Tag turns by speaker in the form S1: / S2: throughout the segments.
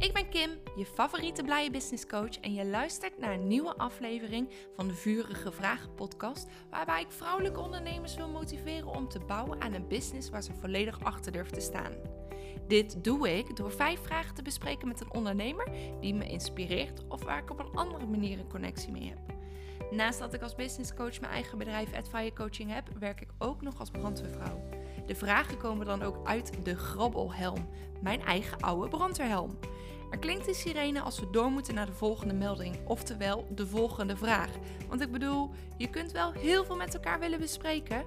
S1: Ik ben Kim, je favoriete blije business coach en je luistert naar een nieuwe aflevering van de Vurige Vragen podcast, waarbij ik vrouwelijke ondernemers wil motiveren om te bouwen aan een business waar ze volledig achter durven te staan. Dit doe ik door vijf vragen te bespreken met een ondernemer die me inspireert of waar ik op een andere manier een connectie mee heb. Naast dat ik als business coach mijn eigen bedrijf Adfire Coaching heb, werk ik ook nog als brandweervrouw. De vragen komen dan ook uit de grabbelhelm, mijn eigen oude brandweerhelm. Er klinkt de sirene als we door moeten naar de volgende melding, oftewel de volgende vraag. Want ik bedoel, je kunt wel heel veel met elkaar willen bespreken.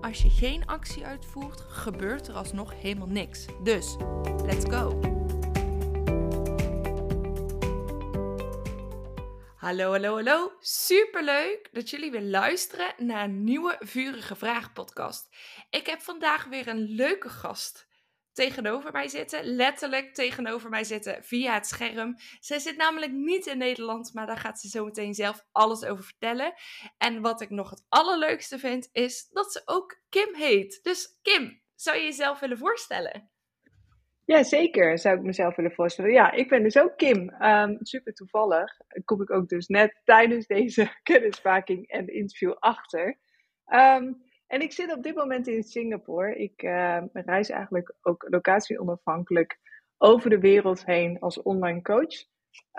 S1: Als je geen actie uitvoert, gebeurt er alsnog helemaal niks. Dus, let's go! Hallo, hallo, hallo. Superleuk dat jullie weer luisteren naar een nieuwe Vurige Vraag podcast. Ik heb vandaag weer een leuke gast tegenover mij zitten. Letterlijk tegenover mij zitten via het scherm. Zij zit namelijk niet in Nederland, maar daar gaat ze zo meteen zelf alles over vertellen. En wat ik nog het allerleukste vind, is dat ze ook Kim heet. Dus Kim, zou je jezelf willen voorstellen?
S2: Ja, zeker zou ik mezelf willen voorstellen. Ja, ik ben dus ook Kim. Um, super toevallig. Kom ik ook dus net tijdens deze kennismaking en interview achter. Um, en ik zit op dit moment in Singapore. Ik uh, reis eigenlijk ook locatie onafhankelijk over de wereld heen als online coach.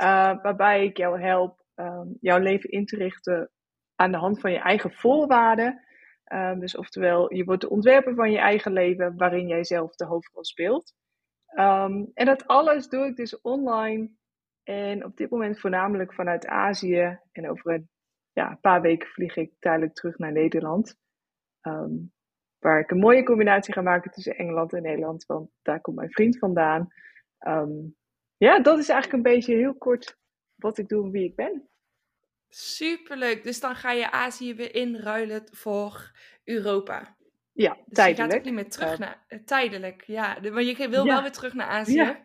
S2: Uh, waarbij ik jou help um, jouw leven in te richten aan de hand van je eigen voorwaarden. Uh, dus oftewel, je wordt de ontwerper van je eigen leven waarin jij zelf de hoofdrol speelt. Um, en dat alles doe ik dus online. En op dit moment voornamelijk vanuit Azië. En over een ja, paar weken vlieg ik tijdelijk terug naar Nederland. Um, waar ik een mooie combinatie ga maken tussen Engeland en Nederland, want daar komt mijn vriend vandaan. Um, ja, dat is eigenlijk een beetje heel kort wat ik doe en wie ik ben.
S1: Superleuk. Dus dan ga je Azië weer inruilen voor Europa.
S2: Ja,
S1: dus
S2: tijdelijk.
S1: Je gaat ook niet meer terug naar... Uh, tijdelijk, ja. Maar je wil ja. wel weer terug naar Azië. Ja.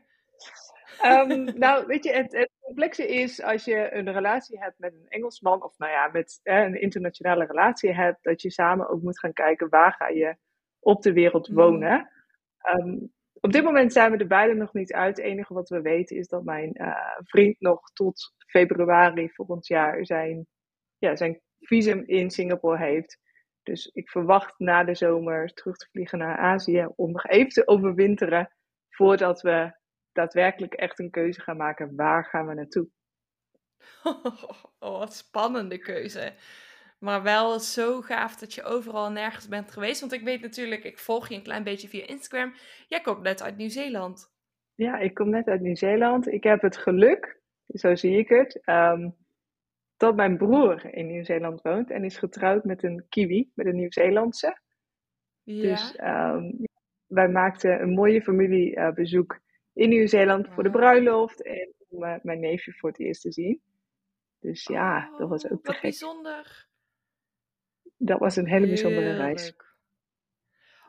S2: Um, nou, weet je, het, het, complexe is als je een relatie hebt met een Engelsman, of nou ja, met eh, een internationale relatie hebt, dat je samen ook moet gaan kijken waar ga je op de wereld wonen. Mm. Um, op dit moment zijn we er beide nog niet uit. Het enige wat we weten is dat mijn uh, vriend nog tot februari volgend jaar zijn, ja, zijn visum in Singapore heeft. Dus ik verwacht na de zomer terug te vliegen naar Azië om nog even te overwinteren voordat we daadwerkelijk echt een keuze gaan maken. Waar gaan we naartoe?
S1: Oh, wat spannende keuze. Maar wel zo gaaf dat je overal en nergens bent geweest. Want ik weet natuurlijk, ik volg je een klein beetje via Instagram. Jij komt net uit Nieuw-Zeeland.
S2: Ja, ik kom net uit Nieuw-Zeeland. Ik heb het geluk, zo zie ik het, um, dat mijn broer in Nieuw-Zeeland woont en is getrouwd met een Kiwi, met een Nieuw-Zeelandse. Ja. Dus um, wij maakten een mooie familiebezoek in Nieuw-Zeeland voor de bruiloft en om uh, mijn neefje voor het eerst te zien. Dus ja,
S1: oh,
S2: dat was ook te
S1: wat
S2: gek.
S1: bijzonder.
S2: Dat was een hele bijzondere
S1: Heel
S2: reis.
S1: leuk.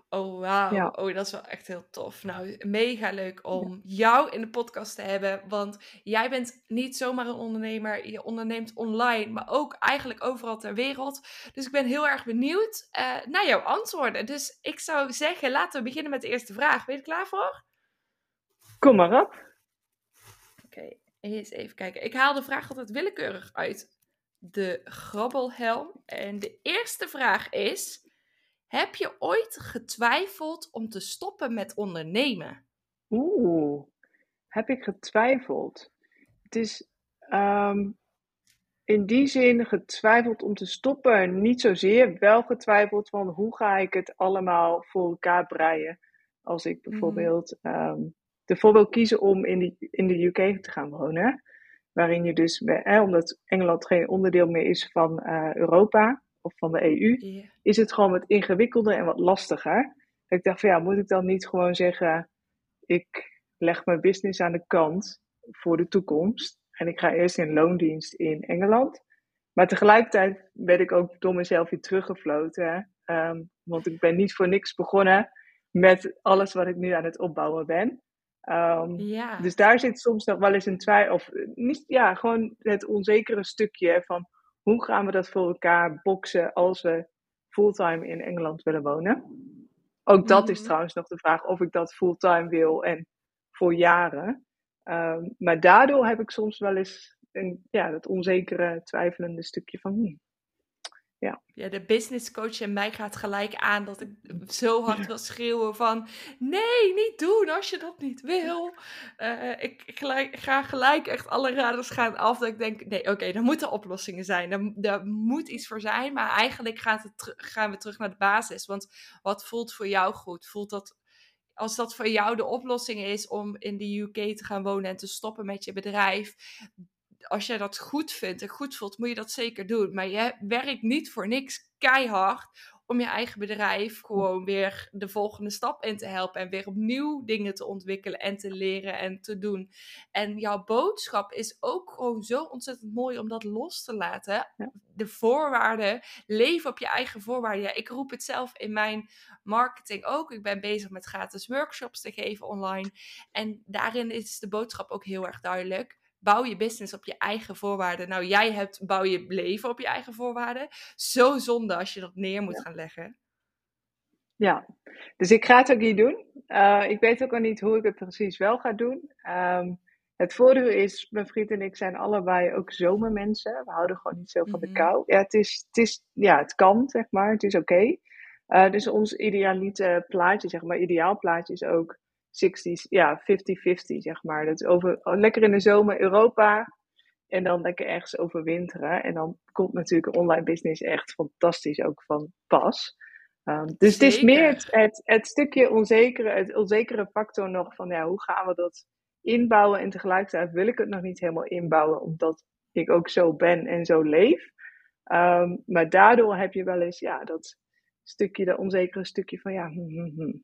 S1: Oh, wauw.
S2: Ja.
S1: Oh, dat is wel echt heel tof. Nou, mega leuk om jou in de podcast te hebben. Want jij bent niet zomaar een ondernemer. Je onderneemt online, maar ook eigenlijk overal ter wereld. Dus ik ben heel erg benieuwd uh, naar jouw antwoorden. Dus ik zou zeggen, laten we beginnen met de eerste vraag. Ben je er klaar voor?
S2: Kom maar op.
S1: Oké, okay, eens even kijken. Ik haal de vraag altijd willekeurig uit de grabbelhelm. En de eerste vraag is... Heb je ooit getwijfeld om te stoppen met ondernemen?
S2: Oeh, heb ik getwijfeld? Het is um, in die zin getwijfeld om te stoppen. Niet zozeer, wel getwijfeld van hoe ga ik het allemaal voor elkaar breien. Als ik bijvoorbeeld mm. um, wil kiezen om in de, in de UK te gaan wonen. Waarin je dus, eh, omdat Engeland geen onderdeel meer is van uh, Europa, of van de EU,
S1: Yeah.
S2: is het gewoon wat ingewikkelder en wat lastiger. Ik dacht van ja, moet ik dan niet gewoon zeggen, ik leg mijn business aan de kant voor de toekomst. En ik ga eerst in loondienst in Engeland. Maar tegelijkertijd ben ik ook door mezelf weer teruggefloten. Um, want ik ben niet voor niks begonnen met alles wat ik nu aan het opbouwen ben. Um,
S1: Ja.
S2: Dus daar zit soms nog wel eens een twijfel. Of niet, ja, gewoon het onzekere stukje van hoe gaan we dat voor elkaar boksen als we fulltime in Engeland willen wonen? Ook dat is
S1: Mhm.
S2: trouwens nog de vraag of ik dat fulltime wil en voor jaren. Ehm, maar daardoor heb ik soms wel eens een, ja, dat onzekere, twijfelende stukje van. Ja.
S1: ja, de business coach in mij gaat gelijk aan dat ik zo hard wil schreeuwen van... Nee, niet doen als je dat niet wil. Uh, ik gelijk, ga gelijk echt alle radars gaan af. Dat ik denk, nee, oké, okay, er moeten oplossingen zijn. Er, moet iets voor zijn. Maar eigenlijk gaat het gaan we terug naar de basis. Want wat voelt voor jou goed? Voelt dat als dat voor jou de oplossing is om in de UK te gaan wonen en te stoppen met je bedrijf, als jij dat goed vindt en goed voelt, moet je dat zeker doen. Maar je werkt niet voor niks keihard om je eigen bedrijf gewoon weer de volgende stap in te helpen en weer opnieuw dingen te ontwikkelen en te leren en te doen. En jouw boodschap is ook gewoon zo ontzettend mooi om dat los te laten. De voorwaarden, leven op je eigen voorwaarden. Ja, ik roep het zelf in mijn marketing ook. Ik ben bezig met gratis workshops te geven online. En daarin is de boodschap ook heel erg duidelijk bouw je business op je eigen voorwaarden. Nou, jij hebt, bouw je leven op je eigen voorwaarden. Zo zonde als je dat neer moet gaan leggen.
S2: Ja, dus ik ga het ook niet doen. Uh, ik weet ook al niet hoe ik het precies wel ga doen. Um, het voordeel is, mijn vriend en ik zijn allebei ook zomermensen. We houden gewoon niet zo van de mhm. kou. Ja, het, is, het, is, ja, het kan, zeg maar. Het is oké. Okay. Uh, dus ons idealite plaatje, zeg maar, ideaal plaatje is ook 60, ja, 50-50, zeg maar. Dat is over, oh, lekker in de zomer Europa en dan lekker ergens overwinteren. En dan komt natuurlijk online business echt fantastisch ook van pas. Um, dus het is meer het, het, het, stukje onzekere, het onzekere factor nog van ja, hoe gaan we dat inbouwen. En tegelijkertijd wil ik het nog niet helemaal inbouwen, omdat ik ook zo ben en zo leef. Um, maar daardoor heb je wel eens ja, dat stukje, dat onzekere stukje van ja, hm, hm, hm.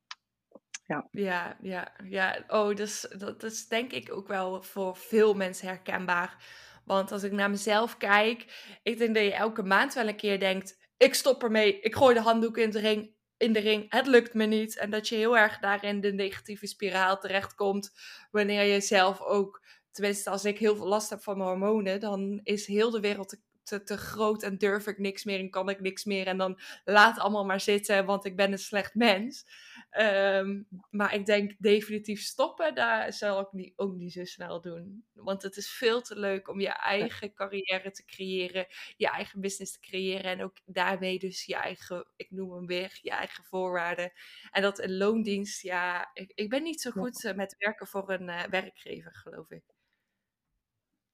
S1: Ja, ja, ja. ja. Oh, dus, dat is denk ik ook wel voor veel mensen herkenbaar. Want als ik naar mezelf kijk, ik denk dat je elke maand wel een keer denkt: ik stop ermee, ik gooi de handdoek in de ring. In de ring, het lukt me niet. En dat je heel erg daarin de negatieve spiraal terechtkomt. Wanneer je zelf ook, tenminste, als ik heel veel last heb van mijn hormonen, dan is heel de wereld te, te groot en durf ik niks meer en kan ik niks meer. En dan laat allemaal maar zitten, want ik ben een slecht mens. Ehm, maar ik denk definitief stoppen, daar zal ik niet, ook niet zo snel doen. Want het is veel te leuk om je eigen carrière te creëren, je eigen business te creëren en ook daarmee dus je eigen, ik noem hem weer, je eigen voorwaarden. En dat een loondienst, ja, ik, ik ben niet zo goed eh, met werken voor een uh, werkgever, geloof ik.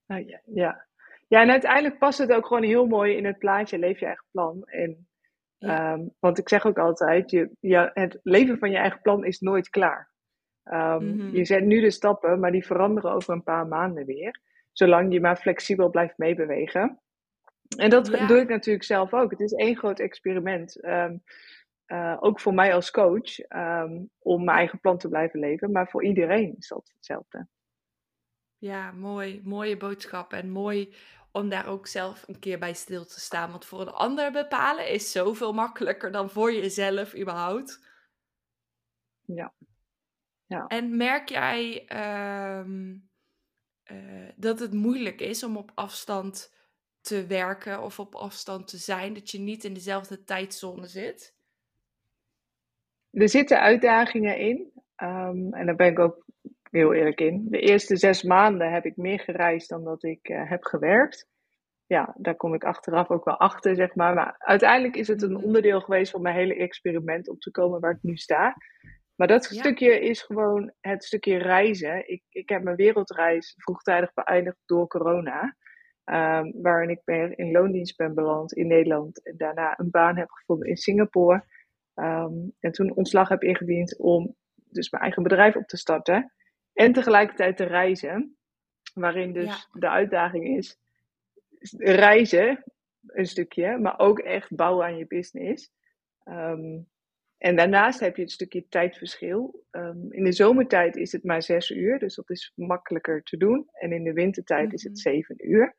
S2: Ah, ja, ja. ja, en uiteindelijk past het ook gewoon heel mooi in het plaatje Leef je eigen plan. En Ehm, want ik zeg ook altijd, je, je, het leven van je eigen plan is nooit klaar. Um, mm Je zet nu de stappen, maar die veranderen over een paar maanden weer. Zolang je maar flexibel blijft meebewegen. En dat doe ik natuurlijk zelf ook. Het is één groot experiment. Um, uh, ook voor mij als coach, om mijn eigen plan te blijven leven. Maar voor iedereen is dat hetzelfde.
S1: Ja, mooi. Mooie boodschap. En mooi om daar ook zelf een keer bij stil te staan. Want voor een ander bepalen is zoveel makkelijker dan voor jezelf überhaupt.
S2: Ja. ja.
S1: En merk jij ehm, eh, dat het moeilijk is om op afstand te werken of op afstand te zijn? Dat je niet in dezelfde tijdzone zit?
S2: Er zitten uitdagingen in. Um, en daar ben ik ook heel eerlijk in. De eerste zes maanden heb ik meer gereisd dan dat ik uh, heb gewerkt. Ja, daar kom ik achteraf ook wel achter, zeg maar. Maar uiteindelijk is het een onderdeel geweest van mijn hele experiment om te komen waar ik nu sta. Maar dat stukje is gewoon het stukje reizen. Ik, ik heb mijn wereldreis vroegtijdig beëindigd door corona. Um, waarin ik ben in loondienst ben beland in Nederland. En daarna een baan heb gevonden in Singapore. Um, en toen ontslag heb ingediend om dus mijn eigen bedrijf op te starten. En tegelijkertijd te reizen. Waarin dus de uitdaging is reizen, een stukje, maar ook echt bouwen aan je business. Ehm, en daarnaast heb je het stukje tijdverschil. Um, in de zomertijd is het maar zes uur, dus dat is makkelijker te doen. En in de wintertijd is het mhm. zeven uur.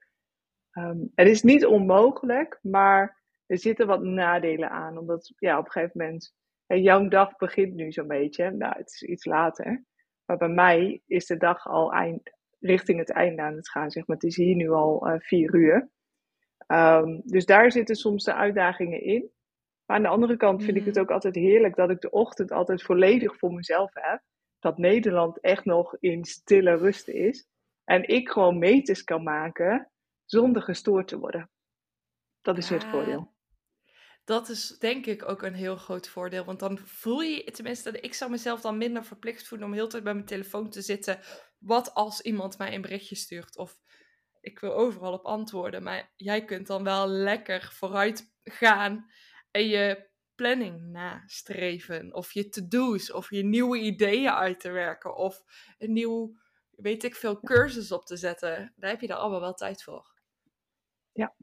S2: Um, het is niet onmogelijk, maar er zitten wat nadelen aan. Omdat ja, op een gegeven moment, jouw dag begint nu zo'n beetje. Nou, het is iets later. Maar bij mij is de dag al eind, richting het einde aan het gaan. Zeg maar. Het is hier nu al uh, vier uur. Um, dus daar zitten soms de uitdagingen in. Maar aan de andere kant vind ik het mhm. ook altijd heerlijk dat ik de ochtend altijd volledig voor mezelf heb. dat Nederland echt nog in stille rust is. En ik gewoon meters kan maken zonder gestoord te worden. Dat is het voordeel.
S1: Dat is denk ik ook een heel groot voordeel. Want dan voel je, tenminste, ik zou mezelf dan minder verplicht voelen om heel tijd bij mijn telefoon te zitten. Wat als iemand mij een berichtje stuurt? Of ik wil overal op antwoorden. Maar jij kunt dan wel lekker vooruit gaan en je planning nastreven. Of je to-do's, of je nieuwe ideeën uit te werken. Of een nieuw, weet ik veel, cursus op te zetten. Daar heb je er allemaal wel tijd voor.
S2: Ja.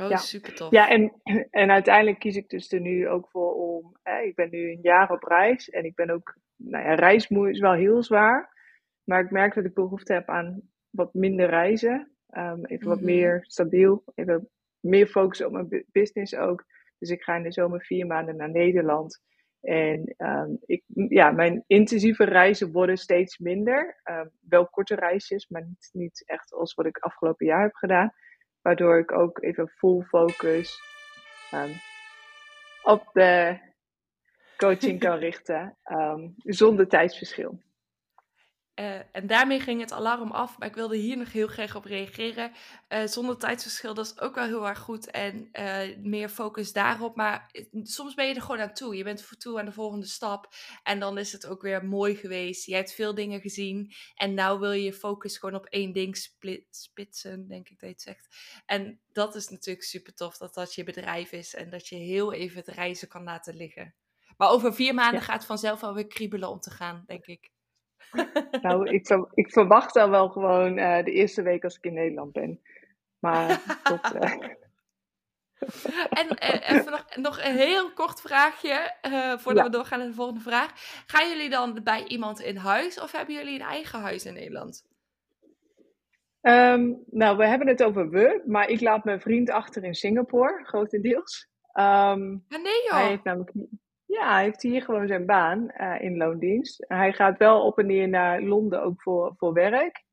S1: Oh,
S2: ja.
S1: super tof.
S2: Ja, en, en uiteindelijk kies ik dus er nu ook voor om. Hè, ik ben nu een jaar op reis en ik ben ook. Nou ja, reismoe is wel heel zwaar. Maar ik merk dat ik behoefte heb aan wat minder reizen. Um, even wat
S1: Mhm.
S2: meer stabiel. Even meer focussen op mijn bu- business ook. Dus ik ga in de zomer vier maanden naar Nederland. En ehm, ik, ja, mijn intensieve reizen worden steeds minder. Ehm, wel korte reisjes, maar niet, niet echt als wat ik afgelopen jaar heb gedaan. Waardoor ik ook even full focus ehm, op de coaching kan richten. ehm, zonder tijdsverschil.
S1: Eh, en daarmee ging het alarm af, maar ik wilde hier nog heel graag op reageren. Eh, zonder tijdsverschil, dat is ook wel heel erg goed en eh, meer focus daarop. Maar soms ben je er gewoon aan toe. Je bent voor toe aan de volgende stap en dan is het ook weer mooi geweest. Je hebt veel dingen gezien en nou wil je je focus gewoon op één ding split, spitsen, denk ik dat je het zegt. En dat is natuurlijk super tof, dat dat je bedrijf is en dat je heel even het reizen kan laten liggen. Maar over vier maanden
S2: Ja.
S1: gaat het vanzelf alweer kriebelen om te gaan, denk ik.
S2: Nou, ik, ik verwacht dan wel gewoon eh, de eerste week als ik in Nederland ben. Maar tot, eh,
S1: En eh, even nog, nog een heel kort vraagje, voordat
S2: Ja.
S1: we doorgaan naar de volgende vraag. Gaan jullie dan bij iemand in huis of hebben jullie een eigen huis in Nederland?
S2: Ehm, nou, we hebben het over we, maar ik laat mijn vriend achter in Singapore, grotendeels. Ehm,
S1: Ah, nee joh.
S2: hij heeft namelijk, ja, hij heeft hier gewoon zijn baan eh, in loondienst. Hij gaat wel op en neer naar Londen ook voor, voor werk.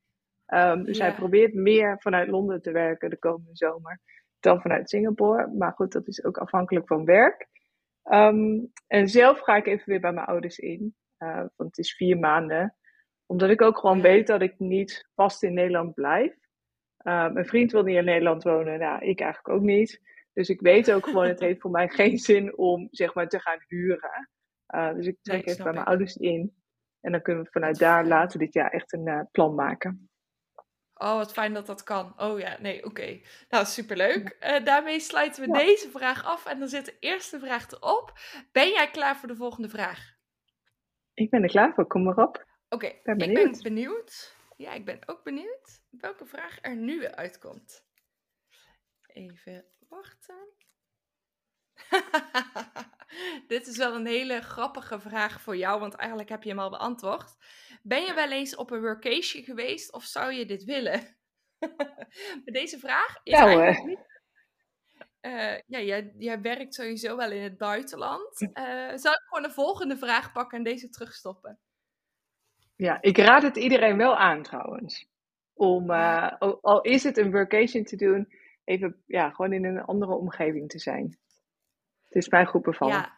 S2: Ehm, dus
S1: Ja.
S2: hij probeert meer vanuit Londen te werken de komende zomer dan vanuit Singapore. Maar goed, dat is ook afhankelijk van werk. Ehm, en zelf ga ik even weer bij mijn ouders in, eh, want het is vier maanden omdat ik ook gewoon weet dat ik niet vast in Nederland blijf. Uh, mijn vriend wil niet in Nederland wonen, nou, ik eigenlijk ook niet. Dus ik weet ook gewoon, het heeft voor mij geen zin om zeg maar te gaan huren. Uh, dus ik trek
S1: Nee,
S2: even bij mijn ouders in. En dan kunnen we vanuit daar later dit jaar echt een uh, plan maken.
S1: Oh, wat fijn dat dat kan. Oh ja, nee, oké. Nou, superleuk. Eh daarmee sluiten we
S2: Ja.
S1: deze vraag af. En dan zit de eerste vraag erop. Ben jij klaar voor de volgende vraag?
S2: Ik ben er klaar voor, kom maar op.
S1: Oké,
S2: ben
S1: ik ben
S2: benieuwd.
S1: benieuwd. Ja, ik ben ook benieuwd welke vraag er nu weer uitkomt. Even wachten. Dit is wel een hele grappige vraag voor jou, want eigenlijk heb je hem al beantwoord. Ben je wel eens op een workation geweest of zou je dit willen? Met deze vraag is
S2: Ja, hoor.
S1: eigenlijk niet... Eh, ja, jij, jij werkt sowieso wel in het buitenland. Eh, zou ik gewoon de volgende vraag pakken en deze terugstoppen?
S2: Ja, ik raad het iedereen wel aan trouwens. Om, uh, al, al is het een workation te doen, even ja, gewoon in een andere omgeving te zijn. Het is mij goed bevallen.
S1: Ja,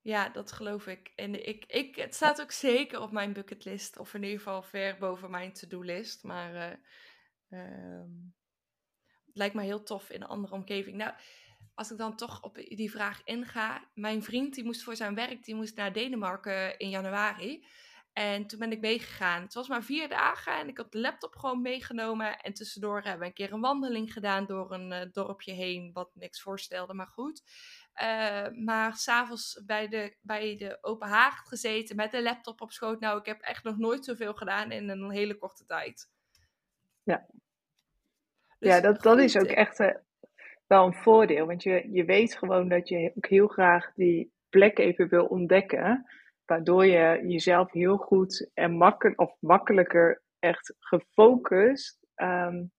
S1: ja dat geloof ik. En ik, ik, het staat ook zeker op mijn bucketlist, of in ieder geval ver boven mijn to-do-list. Maar uh, uh, het lijkt me heel tof in een andere omgeving. Nou, als ik dan toch op die vraag inga. Mijn vriend die moest voor zijn werk, die moest naar Denemarken in januari. En toen ben ik meegegaan. Het was maar vier dagen en ik had de laptop gewoon meegenomen. En tussendoor hebben we een keer een wandeling gedaan door een uh, dorpje heen, wat niks voorstelde, maar goed. Uh, maar s'avonds bij de, bij de open haard gezeten met de laptop op schoot. Nou, ik heb echt nog nooit zoveel gedaan in een hele korte tijd.
S2: Ja, dus ja dat, dat is ook echt uh, wel een voordeel. Want je, je weet gewoon dat je ook heel graag die plek even wil ontdekken. Waardoor je jezelf heel goed en makkelijk, of makkelijker echt gefocust um,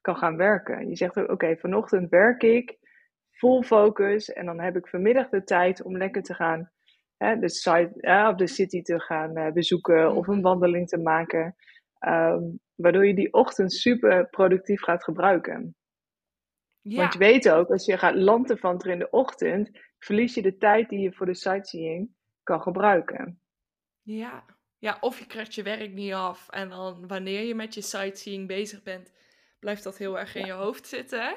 S2: kan gaan werken. Je zegt ook, oké, okay, vanochtend werk ik full focus en dan heb ik vanmiddag de tijd om lekker te gaan hè, de site uh, of de city te gaan uh, bezoeken mm of een wandeling te maken. Um, waardoor je die ochtend super productief gaat gebruiken. Ja. Want je weet ook, als je gaat lanterfanten in de ochtend, verlies je de tijd die je voor de sightseeing kan gebruiken.
S1: Ja. ja, of je krijgt je werk niet af. En dan wanneer je met je sightseeing bezig bent, blijft dat heel erg in je hoofd zitten.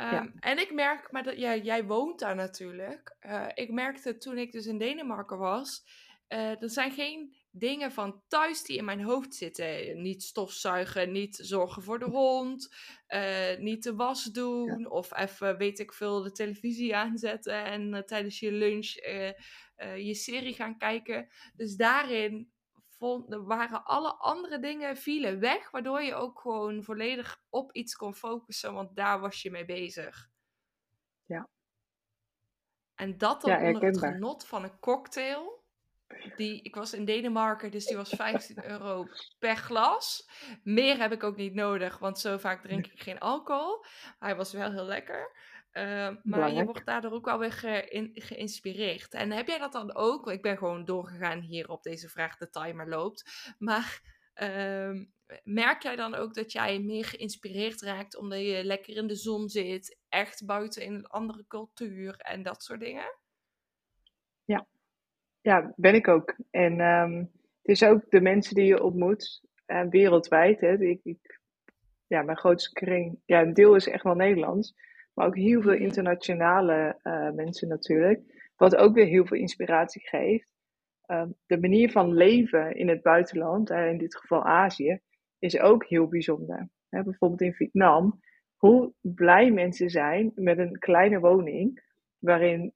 S1: Um, En ik merk, maar dat, ja, jij woont daar natuurlijk. Uh, ik merkte toen ik dus in Denemarken was, uh, er zijn geen dingen van thuis die in mijn hoofd zitten. Niet stofzuigen, niet zorgen voor de hond, uh, niet de was doen of even, weet ik veel, de televisie aanzetten en tijdens je lunch je serie gaan kijken. Dus daarin vond, waren alle andere dingen vielen weg, waardoor je ook gewoon volledig op iets kon focussen, want daar was je mee bezig.
S2: Ja.
S1: En dat dan onder het genot van een cocktail. Die, ik was in Denemarken, dus die was 15 euro per glas. Meer heb ik ook niet nodig, want zo vaak drink ik geen alcohol. Hij was wel heel lekker. Uh, maar je wordt daardoor ook wel weer ge geïnspireerd. En heb jij dat dan ook? Ik ben gewoon doorgegaan hier op deze vraag, de timer loopt. Maar uh, merk jij dan ook dat jij meer geïnspireerd raakt omdat je lekker in de zon zit, echt buiten in een andere cultuur en dat soort dingen?
S2: Ja, ben ik ook. En um, het is ook de mensen die je ontmoet, uh, wereldwijd. Hè. Ik, ik, ja, mijn grootste kring, ja, een deel is echt wel Nederlands maar ook heel veel internationale uh, mensen natuurlijk. Wat ook weer heel veel inspiratie geeft. Uh, de manier van leven in het buitenland, uh, in dit geval Azië, is ook heel bijzonder. Bijvoorbeeld in Vietnam, hoe blij mensen zijn met een kleine woning waarin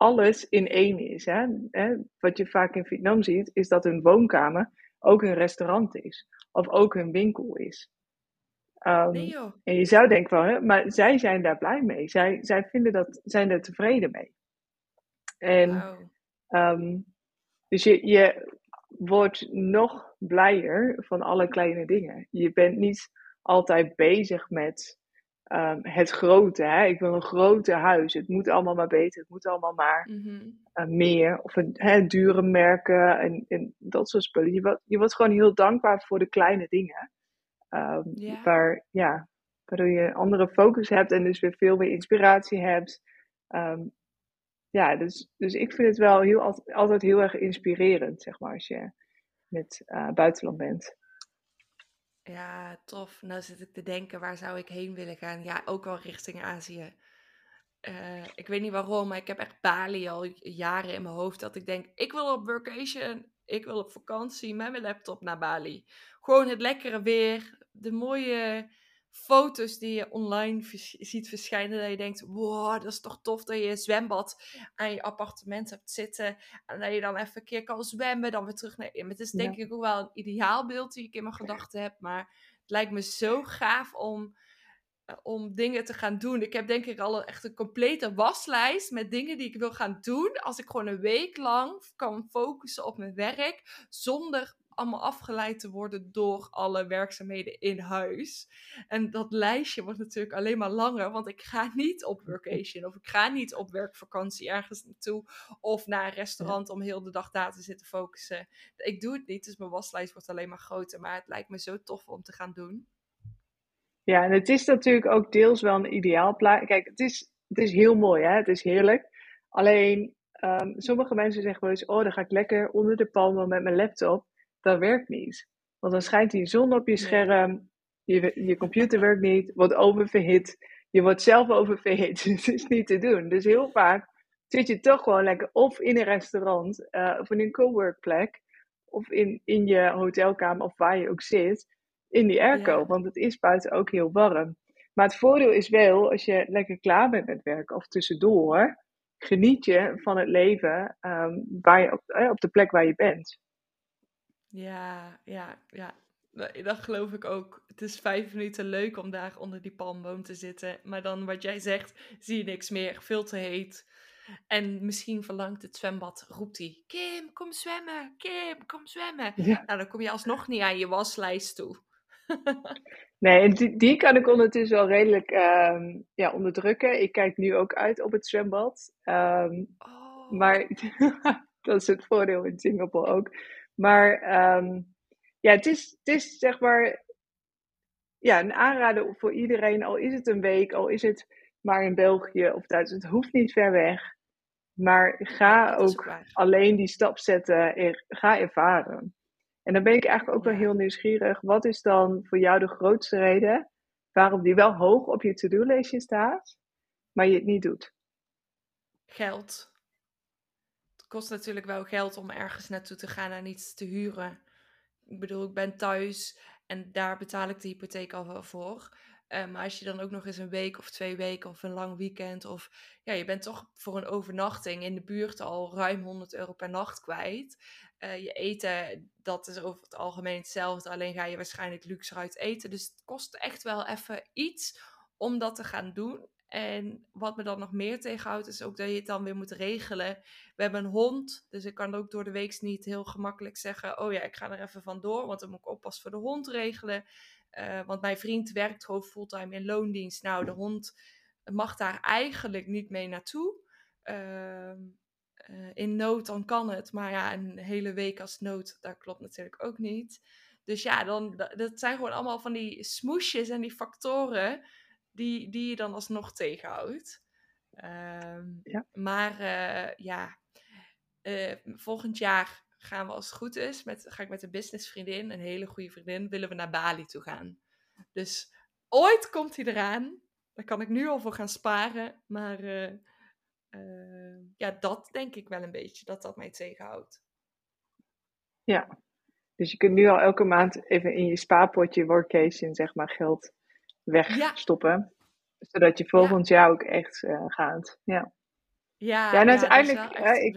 S2: alles in één is. Hè? Hè? Wat je vaak in Vietnam ziet, is dat een woonkamer ook een restaurant is. Of ook een winkel is. Um, en je zou denken van, hè, maar zij zijn daar blij mee. Zij, zij vinden dat, zijn er tevreden mee. En wow. um, dus je, je wordt nog blijer van alle kleine dingen. Je bent niet altijd bezig met um, het grote. Hè? Ik wil een grote huis. Het moet allemaal maar beter. Het moet allemaal maar mm-hmm. uh, meer. Of een, hè, dure merken en, en dat soort spullen. Je wordt, je wordt gewoon heel dankbaar voor de kleine dingen. Um, Waar, ja, waardoor je andere focus hebt en dus weer veel meer inspiratie hebt. Um, ja, dus, dus ik vind het wel heel, altijd heel erg inspirerend, zeg maar, als je met uh, buitenland bent.
S1: Ja, tof. Nou zit ik te denken, waar zou ik heen willen gaan? Ja, ook wel richting Azië. Uh, ik weet niet waarom, maar ik heb echt Bali al jaren in mijn hoofd. Dat ik denk, ik wil op vacation, ik wil op vakantie met mijn laptop naar Bali. Gewoon het lekkere weer, de mooie foto's die je online ziet verschijnen. Dat je denkt, wow, dat is toch tof dat je een zwembad aan je appartement hebt zitten. En dat je dan even een keer kan zwemmen, dan weer terug naar... Het is denk ik ook wel een ideaalbeeld die ik in mijn gedachten heb. Maar het lijkt me zo gaaf om, eh, om dingen te gaan doen. Ik heb denk ik al een, echt een complete waslijst met dingen die ik wil gaan doen. Als ik gewoon een week lang kan focussen op mijn werk. Zonder allemaal afgeleid te worden door alle werkzaamheden in huis. En dat lijstje wordt natuurlijk alleen maar langer, want ik ga niet op vacation of ik ga niet op werkvakantie ergens naartoe of naar een restaurant om heel de dag daar te zitten focussen. Ik doe het niet, dus mijn waslijst wordt alleen maar groter, maar het lijkt me zo tof om te gaan doen.
S2: Ja, en het is natuurlijk ook deels wel een ideaal plaatje. Kijk, het is, het is heel mooi, hè? het is heerlijk. Alleen, um, sommige mensen zeggen wel eens, oh, dan ga ik lekker onder de palmen met mijn laptop dat werkt niet. Want dan schijnt die zon op je scherm, je, je computer werkt niet, wordt oververhit, je wordt zelf oververhit. het is niet te doen. Dus heel vaak zit je toch gewoon lekker of in een restaurant, uh, of in een coworkplek, of in, in je hotelkamer, of waar je ook zit, in die airco. Want het is buiten ook heel warm. Maar het voordeel is wel, als je lekker klaar bent met werken of tussendoor, geniet je van het leven um, waar je op, eh, op de plek waar je bent.
S1: Ja, ja, ja. Dat geloof ik ook. Het is vijf minuten leuk om daar onder die palmboom te zitten. Maar dan wat jij zegt, zie je niks meer. Veel te heet. En misschien verlangt het zwembad, roept hij: Kim, kom zwemmen. Kim, kom zwemmen. Ja. Nou, dan kom je alsnog niet aan je waslijst toe.
S2: nee, die, die kan ik ondertussen wel redelijk uh, ja, onderdrukken. Ik kijk nu ook uit op het zwembad. Um, oh. Maar dat is het voordeel in Singapore ook. Maar um, ja, het is, het is zeg maar ja, een aanrader voor iedereen. Al is het een week, al is het maar in België of Duitsland. Het hoeft niet ver weg. Maar ga ook alleen die stap zetten en ga ervaren. En dan ben ik eigenlijk ook wel heel nieuwsgierig. Wat is dan voor jou de grootste reden waarom die wel hoog op je to-do-lijstje staat, maar je het niet doet?
S1: Geld. Kost natuurlijk wel geld om ergens naartoe te gaan en iets te huren. Ik bedoel, ik ben thuis en daar betaal ik de hypotheek al wel voor. Eh, maar als je dan ook nog eens een week of twee weken of een lang weekend of ja, je bent toch voor een overnachting in de buurt al ruim 100 euro per nacht kwijt. Eh, je eten, dat is over het algemeen hetzelfde, alleen ga je waarschijnlijk luxe uit eten. Dus het kost echt wel even iets om dat te gaan doen. En wat me dan nog meer tegenhoudt, is ook dat je het dan weer moet regelen. We hebben een hond, dus ik kan ook door de week niet heel gemakkelijk zeggen: Oh ja, ik ga er even vandoor, want dan moet ik oppas voor de hond regelen. Eh, want mijn vriend werkt gewoon fulltime in loondienst. Nou, de hond mag daar eigenlijk niet mee naartoe. Ehm, eh, in nood dan kan het, maar ja, een hele week als nood, dat klopt natuurlijk ook niet. Dus ja, dan, dat dat zijn gewoon allemaal van die smoesjes en die factoren die, die je dan alsnog tegenhoudt. Ehm,
S2: Ja.
S1: Maar eh, ja, eh, volgend jaar gaan we als het goed is, met, ga ik met een businessvriendin, een hele goede vriendin, willen we naar Bali toe gaan. Dus ooit komt hij eraan. Daar kan ik nu al voor gaan sparen. Maar eh, ja, dat denk ik wel een beetje, dat dat mij tegenhoudt.
S2: Ja. Dus je kunt nu al elke maand even in je spaarpotje workation, zeg maar, geld wegstoppen. Zodat je volgend jaar ook echt eh, gaat. Ja.
S1: Ja,
S2: Ja, en uiteindelijk, hè, ik-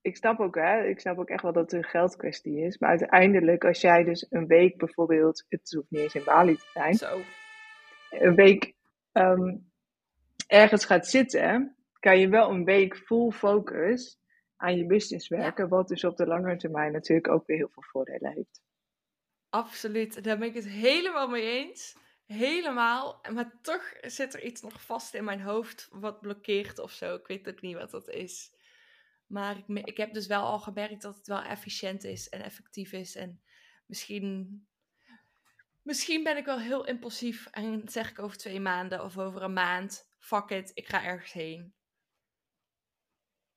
S2: ik snap ook, hè, ik snap ook echt wel dat het een geldkwestie is. Maar uiteindelijk, als jij dus een week bijvoorbeeld, het hoeft niet eens in Bali te zijn,
S1: Zo.
S2: een week ehm, ergens gaat zitten, kan je wel een week full focus aan je business werken. Wat dus op de lange termijn natuurlijk ook weer heel veel voordelen heeft.
S1: Absoluut, daar ben ik het helemaal mee eens. Helemaal. Maar toch zit er iets nog vast in mijn hoofd wat blokkeert of zo. Ik weet ook niet wat dat is. Maar ik, ik heb dus wel al gemerkt dat het wel efficiënt is en effectief is. En misschien, misschien ben ik wel heel impulsief en zeg ik over twee maanden of over een maand: fuck it, ik ga ergens heen.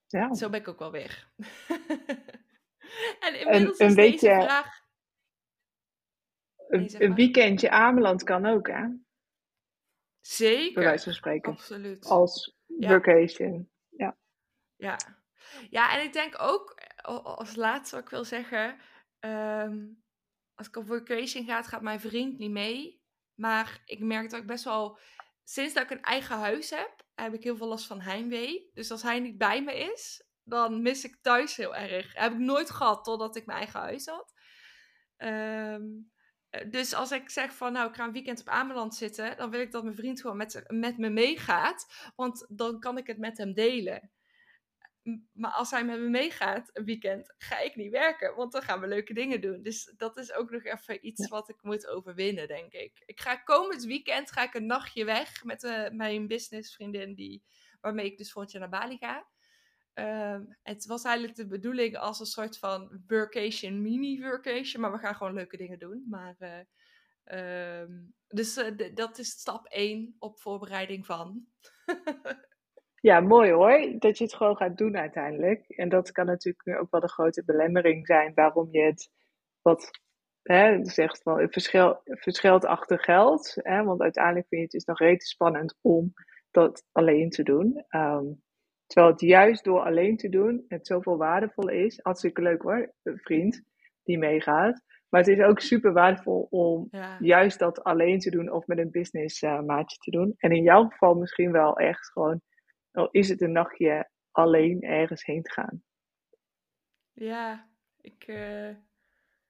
S2: Ja.
S1: Zo ben ik ook wel weer. en inmiddels
S2: een
S1: is
S2: beetje-
S1: deze vraag. Nee,
S2: Een, weekendje Ameland kan ook, hè? Bij
S1: Zeker.
S2: wijze van spreken.
S1: Absoluut.
S2: Als
S1: Ja.
S2: vacation.
S1: Ja. ja, en ik denk ook, als laatste wat ik wil zeggen, ehm, als ik op vacation ga, gaat mijn vriend niet mee. Maar ik merk dat ik best wel, sinds dat ik een eigen huis heb, heb ik heel veel last van heimwee. Dus als hij niet bij me is, dan mis ik thuis heel erg. Heb ik nooit gehad totdat ik mijn eigen huis had. Ehm, eh, dus als ik zeg van, nou, ik ga een weekend op Ameland zitten, dan wil ik dat mijn vriend gewoon met, met me meegaat. Want dan kan ik het met hem delen. Maar als hij met me meegaat een weekend, ga ik niet werken, want dan gaan we leuke dingen doen. Dus dat is ook nog even iets wat ik moet overwinnen, denk ik. Ik ga komend weekend ga ik een nachtje weg met eh, mijn businessvriendin, die, waarmee ik dus volgend jaar naar Bali ga. Ehm, het was eigenlijk de bedoeling als een soort van workation, mini-workation, maar we gaan gewoon leuke dingen doen. Maar, eh, ehm, dus eh, dat is stap 1 op voorbereiding van.
S2: Ja, mooi hoor. Dat je het gewoon gaat doen uiteindelijk. En dat kan natuurlijk ook wel de grote belemmering zijn waarom je het wat hè, zegt van verschil, verschilt achter geld. Hè, want uiteindelijk vind je het dus nog redelijk spannend om dat alleen te doen. Ehm, terwijl het juist door alleen te doen het zoveel waardevol is. Hartstikke leuk hoor, een vriend die meegaat. Maar het is ook super waardevol om
S1: Ja.
S2: juist dat alleen te doen of met een business eh, maatje te doen. En in jouw geval misschien wel echt gewoon, al is het een nachtje alleen ergens heen te gaan.
S1: Ja, ik, eh,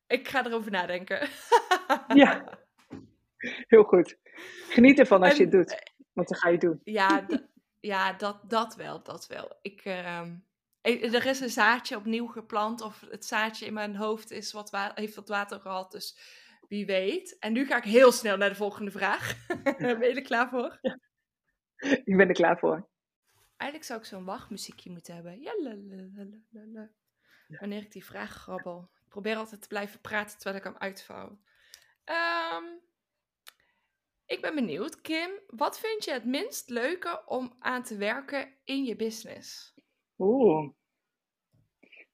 S1: ik ga erover nadenken.
S2: Ja. Heel goed. Geniet ervan als je het doet, want dan ga je het doen.
S1: Ja, ja dat, dat wel, dat wel. Ik, ehm, ik- er is een zaadje opnieuw geplant, of het zaadje in mijn hoofd is wat wa- heeft wat water gehad, dus wie weet. En nu ga ik heel snel naar de volgende vraag. ben je er klaar voor?
S2: Ik ben er klaar voor.
S1: Eigenlijk zou ik zo'n wachtmuziekje moeten hebben. Ja. Wanneer ik die vraag grabbel. Ik probeer altijd te blijven praten terwijl ik hem uitvouw. Ehm, Ik ben benieuwd, Kim, wat vind je het minst leuke om aan te werken in je business?
S2: Oeh.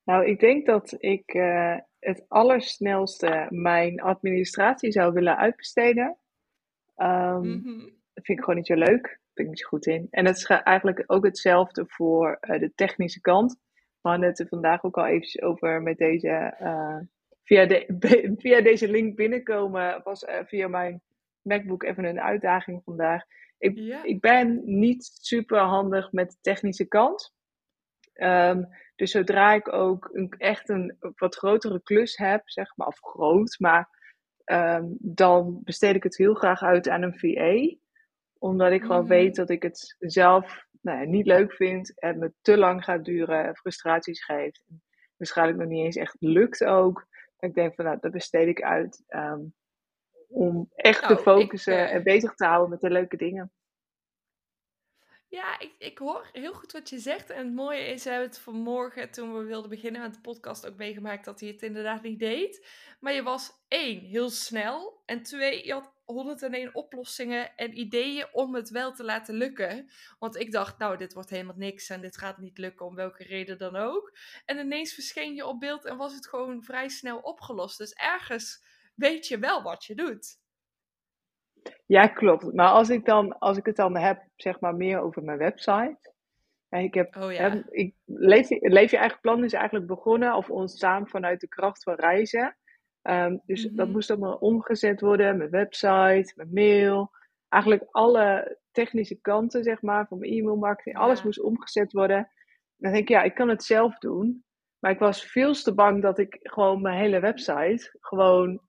S2: Nou, ik denk dat ik uh, het allersnelste mijn administratie zou willen uitbesteden. Um, Dat vind ik gewoon niet zo leuk. Daar ben ik niet zo goed in. En het is eigenlijk ook hetzelfde voor uh, de technische kant. We hadden het er vandaag ook al eventjes over met deze... Uh, via, de, via deze link binnenkomen was via mijn MacBook even een uitdaging vandaag. Ik, ik ben niet super handig met de technische kant. Um, dus zodra ik ook een, echt een wat grotere klus heb, zeg maar, of groot, maar um, dan besteed ik het heel graag uit aan een VA. Omdat ik gewoon mhm. weet dat ik het zelf nou ja, niet leuk vind en me te lang gaat duren, frustraties geeft. Waarschijnlijk nog niet eens echt lukt ook. Ik denk van nou, dat besteed ik uit um, om echt te nou, focussen ik, uh... en bezig te houden met de leuke dingen.
S1: Ja, ik, ik hoor heel goed wat je zegt. En het mooie is, we hebben het vanmorgen, toen we wilden beginnen met de podcast, ook meegemaakt dat hij het inderdaad niet deed. Maar je was één, heel snel. En twee, je had 101 oplossingen en ideeën om het wel te laten lukken. Want ik dacht, nou, dit wordt helemaal niks en dit gaat niet lukken om welke reden dan ook. En ineens verscheen je op beeld en was het gewoon vrij snel opgelost. Dus ergens weet je wel wat je doet.
S2: Ja, klopt. Maar als ik, dan, als ik het dan heb, zeg maar, meer over mijn website. Ik heb, oh, ja. ik, leef, leef je eigen plan is eigenlijk begonnen of ontstaan vanuit de kracht van reizen. Um, dus dat mhm. moest allemaal omgezet worden. Mijn website, mijn mail. Eigenlijk alle technische kanten, zeg maar, van mijn e-mailmarketing. Alles moest omgezet worden. Dan denk ik, ja, ik kan het zelf doen. Maar ik was veel te bang dat ik gewoon mijn hele website gewoon,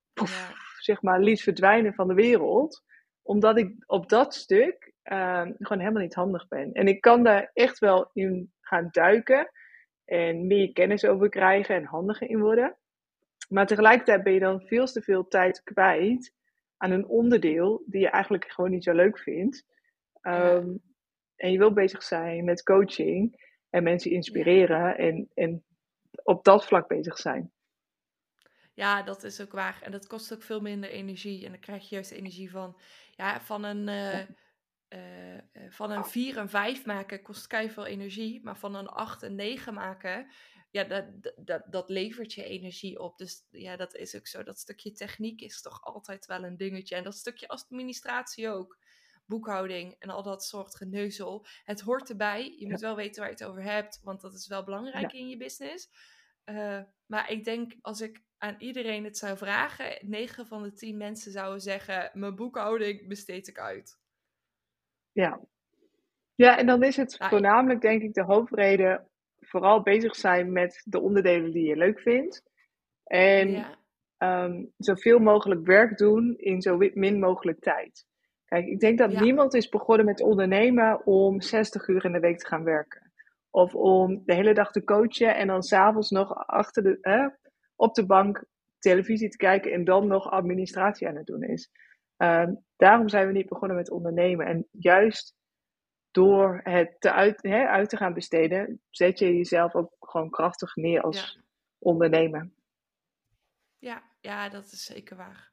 S2: zeg maar, liet verdwijnen van de wereld omdat ik op dat stuk ehm, gewoon helemaal niet handig ben. En ik kan daar echt wel in gaan duiken. En meer kennis over krijgen en handiger in worden. Maar tegelijkertijd ben je dan veel te veel tijd kwijt aan een onderdeel die je eigenlijk gewoon niet zo leuk vindt. Ehm, en je wil bezig zijn met coaching en mensen inspireren en, en op dat vlak bezig zijn.
S1: Ja, dat is ook waar. En dat kost ook veel minder energie. En dan krijg je juist energie van ja, van een, uh, uh, van een 4 en 5 maken kost kei veel energie. Maar van een 8 en 9 maken, ja, dat, dat, dat levert je energie op. Dus ja, dat is ook zo. Dat stukje techniek is toch altijd wel een dingetje. En dat stukje administratie ook. Boekhouding en al dat soort geneuzel. Het hoort erbij. Je moet wel weten waar je het over hebt, want dat is wel belangrijk in je business. Uh, maar ik denk als ik aan iedereen het zou vragen, 9 van de 10 mensen zouden zeggen: Mijn boekhouding besteed ik uit.
S2: Ja. Ja, en dan is het voornamelijk, denk ik, de hoofdreden vooral bezig zijn met de onderdelen die je leuk vindt. En ja. Ehm, zoveel mogelijk werk doen in zo min mogelijk tijd. Kijk, ik denk dat niemand is begonnen met ondernemen om 60 uur in de week te gaan werken. Of om de hele dag te coachen en dan s'avonds nog achter de, op de bank televisie te kijken en dan nog administratie aan het doen is. Ehm, daarom zijn we niet begonnen met ondernemen. En juist door het te uit, uit te gaan besteden, zet je jezelf ook gewoon krachtig neer als ondernemer.
S1: Ja, ja, dat is zeker waar.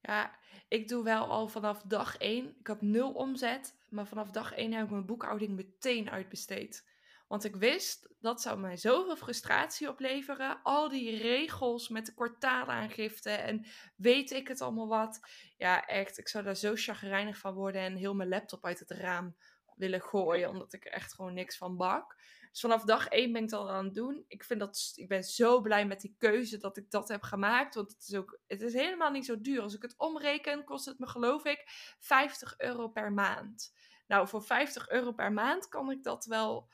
S1: Ja, ik doe wel al vanaf dag één. Ik had nul omzet, maar vanaf dag één heb ik mijn boekhouding meteen uitbesteed. Want ik wist dat zou mij zoveel frustratie opleveren. Al die regels met de kwartaalaangifte en weet ik het allemaal wat. Ja, echt. Ik zou daar zo chagrijnig van worden en heel mijn laptop uit het raam willen gooien. Omdat ik er echt gewoon niks van bak. Dus vanaf dag één ben ik dat aan het doen. Ik, vind dat, ik ben zo blij met die keuze dat ik dat heb gemaakt. Want het is, ook, het is helemaal niet zo duur. Als ik het omreken, kost het me geloof ik 50 euro per maand. Nou, voor 50 euro per maand kan ik dat wel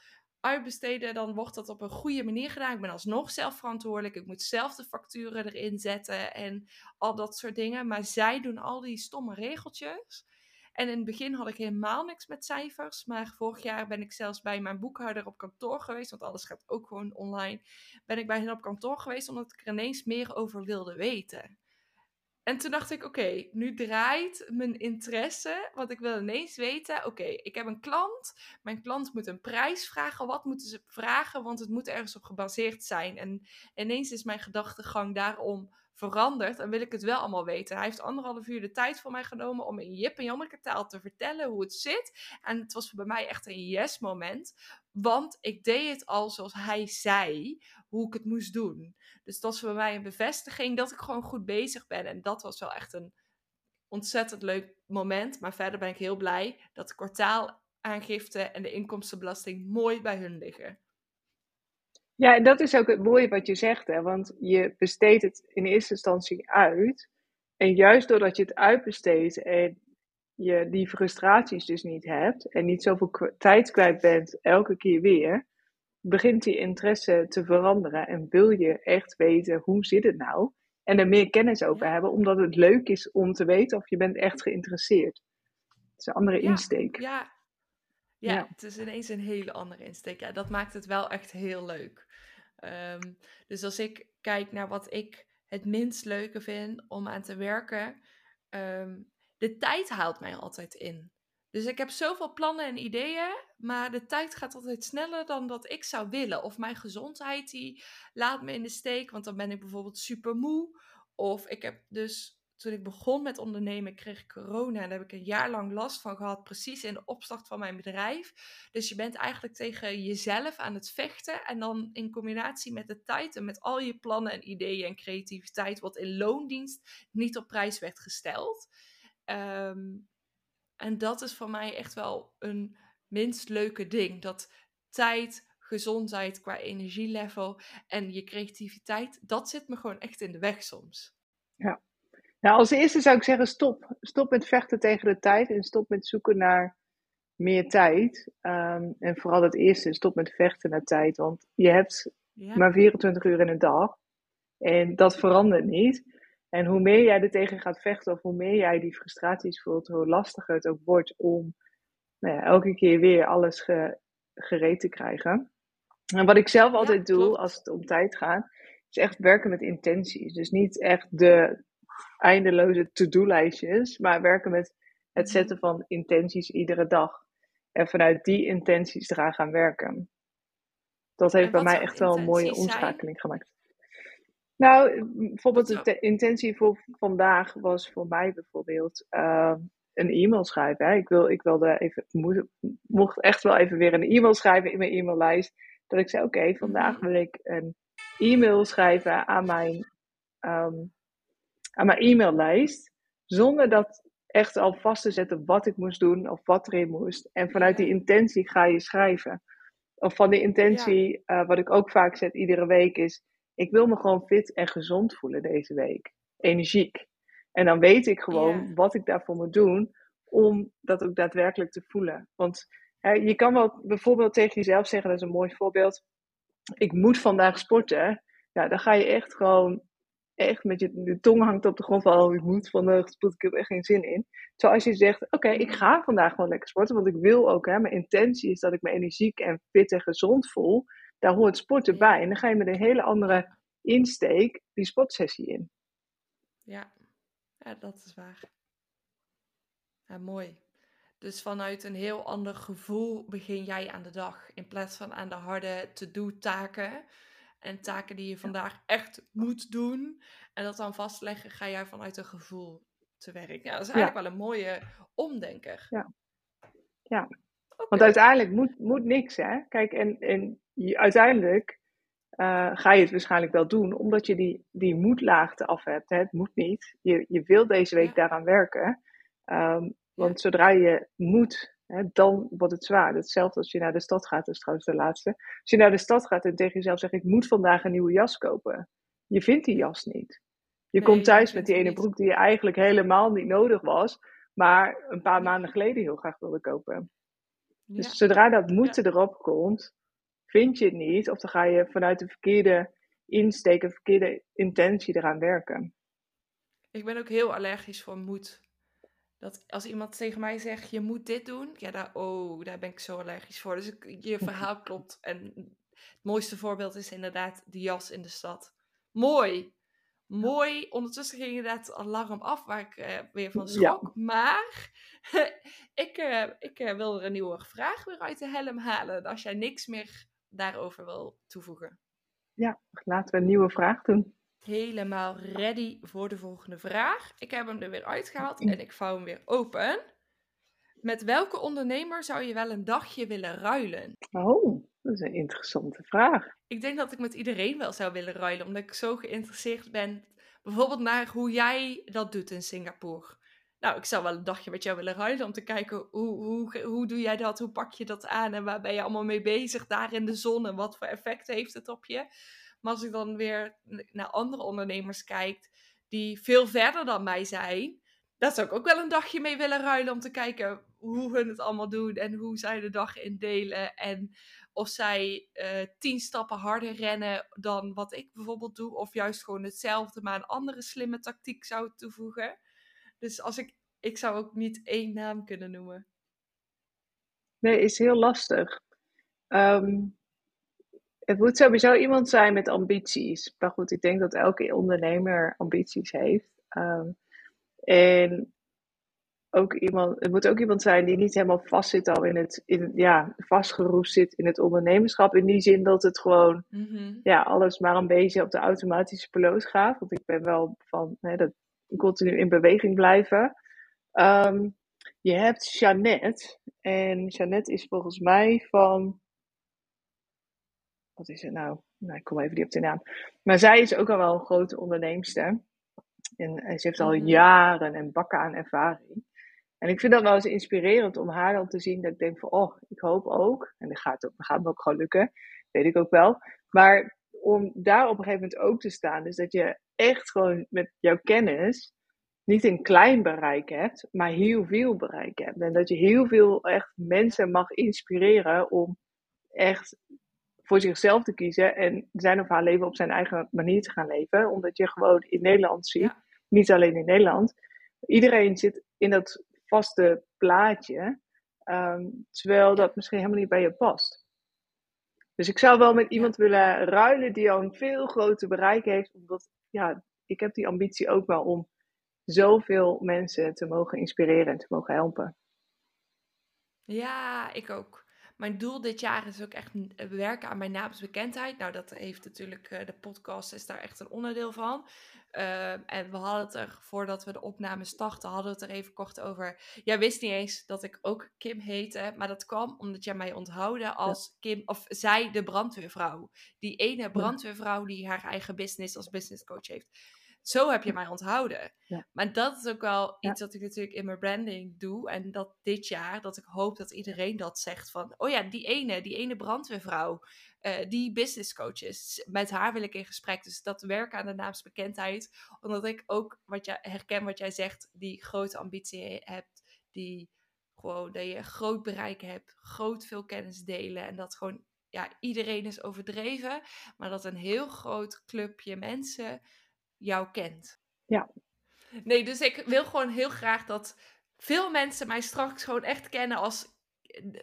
S1: uitbesteden, dan wordt dat op een goede manier gedaan. Ik ben alsnog zelf verantwoordelijk. Ik moet zelf de facturen erin zetten en al dat soort dingen. Maar zij doen al die stomme regeltjes. En in het begin had ik helemaal niks met cijfers. Maar vorig jaar ben ik zelfs bij mijn boekhouder op kantoor geweest. Want alles gaat ook gewoon online. Ben ik bij hen op kantoor geweest omdat ik er ineens meer over wilde weten. En toen dacht ik, oké, nu draait mijn interesse, want ik wil ineens weten, oké, ik heb een klant, mijn klant moet een prijs vragen, wat moeten ze vragen, want het moet ergens op gebaseerd zijn. En ineens is mijn gedachtegang daarom verandert, dan wil ik het wel allemaal weten. Hij heeft anderhalf uur de tijd voor mij genomen om in Jip en Janneke taal te vertellen hoe het zit. En het was bij mij echt een yes moment. Want ik deed het al zoals hij zei, hoe ik het moest doen. Dus dat was voor mij een bevestiging dat ik gewoon goed bezig ben. En dat was wel echt een ontzettend leuk moment. Maar verder ben ik heel blij dat de kwartaalaangifte en de inkomstenbelasting mooi bij hun liggen.
S2: Ja, en dat is ook het mooie wat je zegt, hè? want je besteedt het in eerste instantie uit. En juist doordat je het uitbesteedt en je die frustraties dus niet hebt en niet zoveel tijd kwijt bent elke keer weer, begint die interesse te veranderen en wil je echt weten hoe zit het nou en er meer kennis over hebben, omdat het leuk is om te weten of je bent echt geïnteresseerd. Het is een andere insteek.
S1: Ja, ja, het is ineens een hele andere insteek. Ja, dat maakt het wel echt heel leuk. Ehm, dus als ik kijk naar wat ik het minst leuke vind om aan te werken, ehm, de tijd haalt mij altijd in. Dus ik heb zoveel plannen en ideeën, maar de tijd gaat altijd sneller dan dat ik zou willen. Of mijn gezondheid die laat me in de steek, want dan ben ik bijvoorbeeld super moe. Of ik heb dus toen ik begon met ondernemen, kreeg ik corona. En daar heb ik een jaar lang last van gehad, precies in de opstart van mijn bedrijf. Dus je bent eigenlijk tegen jezelf aan het vechten. En dan in combinatie met de tijd en met al je plannen en ideeën en creativiteit, wat in loondienst niet op prijs werd gesteld. Ehm, en dat is voor mij echt wel een minst leuke ding. Dat tijd, gezondheid qua energielevel en je creativiteit, dat zit me gewoon echt in de weg soms.
S2: Ja, nou, als eerste zou ik zeggen: stop. Stop met vechten tegen de tijd en stop met zoeken naar meer tijd. Ehm, en vooral het eerste: stop met vechten naar tijd. Want je hebt maar 24 uur in een dag. En dat verandert niet. En hoe meer jij er tegen gaat vechten, of hoe meer jij die frustraties voelt, hoe lastiger het ook wordt om nou ja, elke keer weer alles ge, gereed te krijgen. En wat ik zelf altijd doe als het om tijd gaat, is echt werken met intenties. Dus niet echt de, eindeloze to-do-lijstjes, maar werken met het zetten van intenties iedere dag. En vanuit die intenties eraan gaan werken. Dat heeft bij mij echt wel een mooie omschakeling gemaakt. Nou, bijvoorbeeld de intentie voor vandaag was voor mij bijvoorbeeld ehm, een e-mail schrijven. Hè. Ik, wil, ik wilde even, mocht echt wel even weer een e-mail schrijven in mijn e-maillijst. Dat ik zei, oké, vandaag mhm. wil ik een e-mail schrijven aan mijn ehm, aan mijn e-maillijst. Zonder dat echt al vast te zetten wat ik moest doen of wat erin moest. En vanuit die intentie ga je schrijven. Of van die intentie, eh, wat ik ook vaak zet iedere week, is: ik wil me gewoon fit en gezond voelen deze week. Energiek. En dan weet ik gewoon wat ik daarvoor moet doen om dat ook daadwerkelijk te voelen. Want hè, je kan wel bijvoorbeeld tegen jezelf zeggen, dat is een mooi voorbeeld. Ik moet vandaag sporten. Ja, dan ga je echt gewoon echt met je tong hangt op de grond van, oh, ik moet vandaag sporten, ik heb echt geen zin in. Zoals je zegt, oké, ik ga vandaag gewoon lekker sporten, want ik wil ook, hè, mijn intentie is dat ik me energiek en fit en gezond voel. Daar hoort sporten bij. En dan ga je met een hele andere insteek die sportsessie in.
S1: Ja, ja dat is waar. Mooi. Dus vanuit een heel ander gevoel begin jij aan de dag. In plaats van aan de harde to-do-taken en taken die je vandaag echt moet doen. En dat dan vastleggen, ga jij vanuit een gevoel te werken. Ja, dat is eigenlijk wel een mooie omdenker.
S2: Ja. ja. Want uiteindelijk moet, moet niks, hè? Kijk, en, en je, uiteindelijk uh, ga je het waarschijnlijk wel doen, omdat je die, die moedlaagte af hebt. Hè? Het moet niet. Je, je wil deze week daaraan werken. Um, want zodra je moet dan wordt het zwaar. Hetzelfde als je naar de stad gaat, dat is trouwens de laatste. Als je naar de stad gaat en tegen jezelf zegt: Ik moet vandaag een nieuwe jas kopen. Je vindt die jas niet. Je komt thuis met die ene broek die je eigenlijk helemaal niet nodig was, maar een paar maanden geleden heel graag wilde kopen. Dus zodra dat moeten erop komt, vind je het niet, of dan ga je vanuit de verkeerde insteek, een verkeerde intentie eraan werken.
S1: Ik ben ook heel allergisch voor moed. Dat als iemand tegen mij zegt, je moet dit doen, ja, daar, oh, daar ben ik zo allergisch voor. Dus je verhaal klopt. En het mooiste voorbeeld is inderdaad de jas in de stad. Mooi. Mooi. Ondertussen ging inderdaad het alarm af, waar ik eh, weer van schrok. Maar ik, uh, ik uh, wil er een nieuwe vraag weer uit de helm halen. Als jij niks meer daarover wil toevoegen.
S2: Ja, laten we een nieuwe vraag doen.
S1: Helemaal ready voor de volgende vraag. Ik heb hem er weer uitgehaald en ik vouw hem weer open. Met welke ondernemer zou je wel een dagje willen ruilen?
S2: Oh, dat is een interessante vraag.
S1: Ik denk dat ik met iedereen wel zou willen ruilen, omdat ik zo geïnteresseerd ben. Bijvoorbeeld naar hoe jij dat doet in Singapore. Nou, ik zou wel een dagje met jou willen ruilen om te kijken hoe, hoe, hoe doe jij dat? Hoe pak je dat aan? En waar ben je allemaal mee bezig daar in de zon? En wat voor effect heeft het op je? Maar als ik dan weer naar andere ondernemers kijk die veel verder dan mij zijn, daar zou ik ook wel een dagje mee willen ruilen om te kijken hoe hun het allemaal doen en hoe zij de dag indelen. En of zij uh, tien stappen harder rennen dan wat ik bijvoorbeeld doe, of juist gewoon hetzelfde, maar een andere slimme tactiek zou toevoegen. Dus als ik, ik zou ook niet één naam kunnen noemen.
S2: Nee, is heel lastig. Um, het moet sowieso iemand zijn met ambities. Maar goed, ik denk dat elke ondernemer ambities heeft. Um, en ook iemand, het moet ook iemand zijn die niet helemaal vast zit al in het, in, ja, vastgeroest zit in het ondernemerschap. In die zin dat het gewoon, mhm. ja, alles maar een beetje op de automatische piloot gaat. Want ik ben wel van, hè, dat continu in beweging blijven. Um, je hebt Jeannette. En Jeannette is volgens mij van wat is het nou? Nou, ik kom even niet op de naam. Maar zij is ook al wel een grote onderneemster. En, ze heeft al mhm. jaren en bakken aan ervaring. En ik vind dat wel eens inspirerend om haar dan te zien. Dat ik denk van, oh, ik hoop ook. En dat gaat, ook, dat gaat me ook gewoon lukken. Weet ik ook wel. Maar om daar op een gegeven moment ook te staan. Dus dat je echt gewoon met jouw kennis niet een klein bereik hebt, maar heel veel bereik hebt. En dat je heel veel echt mensen mag inspireren om echt voor zichzelf te kiezen en zijn of haar leven op zijn eigen manier te gaan leven. Omdat je gewoon in Nederland ziet, niet alleen in Nederland, iedereen zit in dat vaste plaatje, ehm, terwijl dat misschien helemaal niet bij je past. Dus ik zou wel met iemand willen ruilen die al een veel groter bereik heeft, omdat ja, ik heb die ambitie ook wel om zoveel mensen te mogen inspireren en te mogen helpen.
S1: Ja, ik ook. Mijn doel dit jaar is ook echt werken aan mijn naamsbekendheid. Nou, dat heeft natuurlijk, uh, de podcast is daar echt een onderdeel van. Uh, en we hadden het er, voordat we de opname starten, hadden we het er even kort over. Jij wist niet eens dat ik ook Kim heette, maar dat kwam omdat jij mij onthouden als Kim, of zij de brandweervrouw. Die ene brandweervrouw die haar eigen business als business coach heeft. Zo heb je mij onthouden. Maar dat is ook wel iets wat ik natuurlijk in mijn branding doe. En dat dit jaar, dat ik hoop dat iedereen dat zegt van... Oh ja, die ene, die ene brandweervrouw, uh, die business coach is. Met haar wil ik in gesprek. Dus dat werken aan de naamsbekendheid. Omdat ik ook wat jij, herken wat jij zegt, die grote ambitie hebt. Die gewoon, dat je groot bereik hebt, groot veel kennis delen. En dat gewoon, ja, iedereen is overdreven. Maar dat een heel groot clubje mensen jou kent.
S2: Ja.
S1: Nee, dus ik wil gewoon heel graag dat veel mensen mij straks gewoon echt kennen als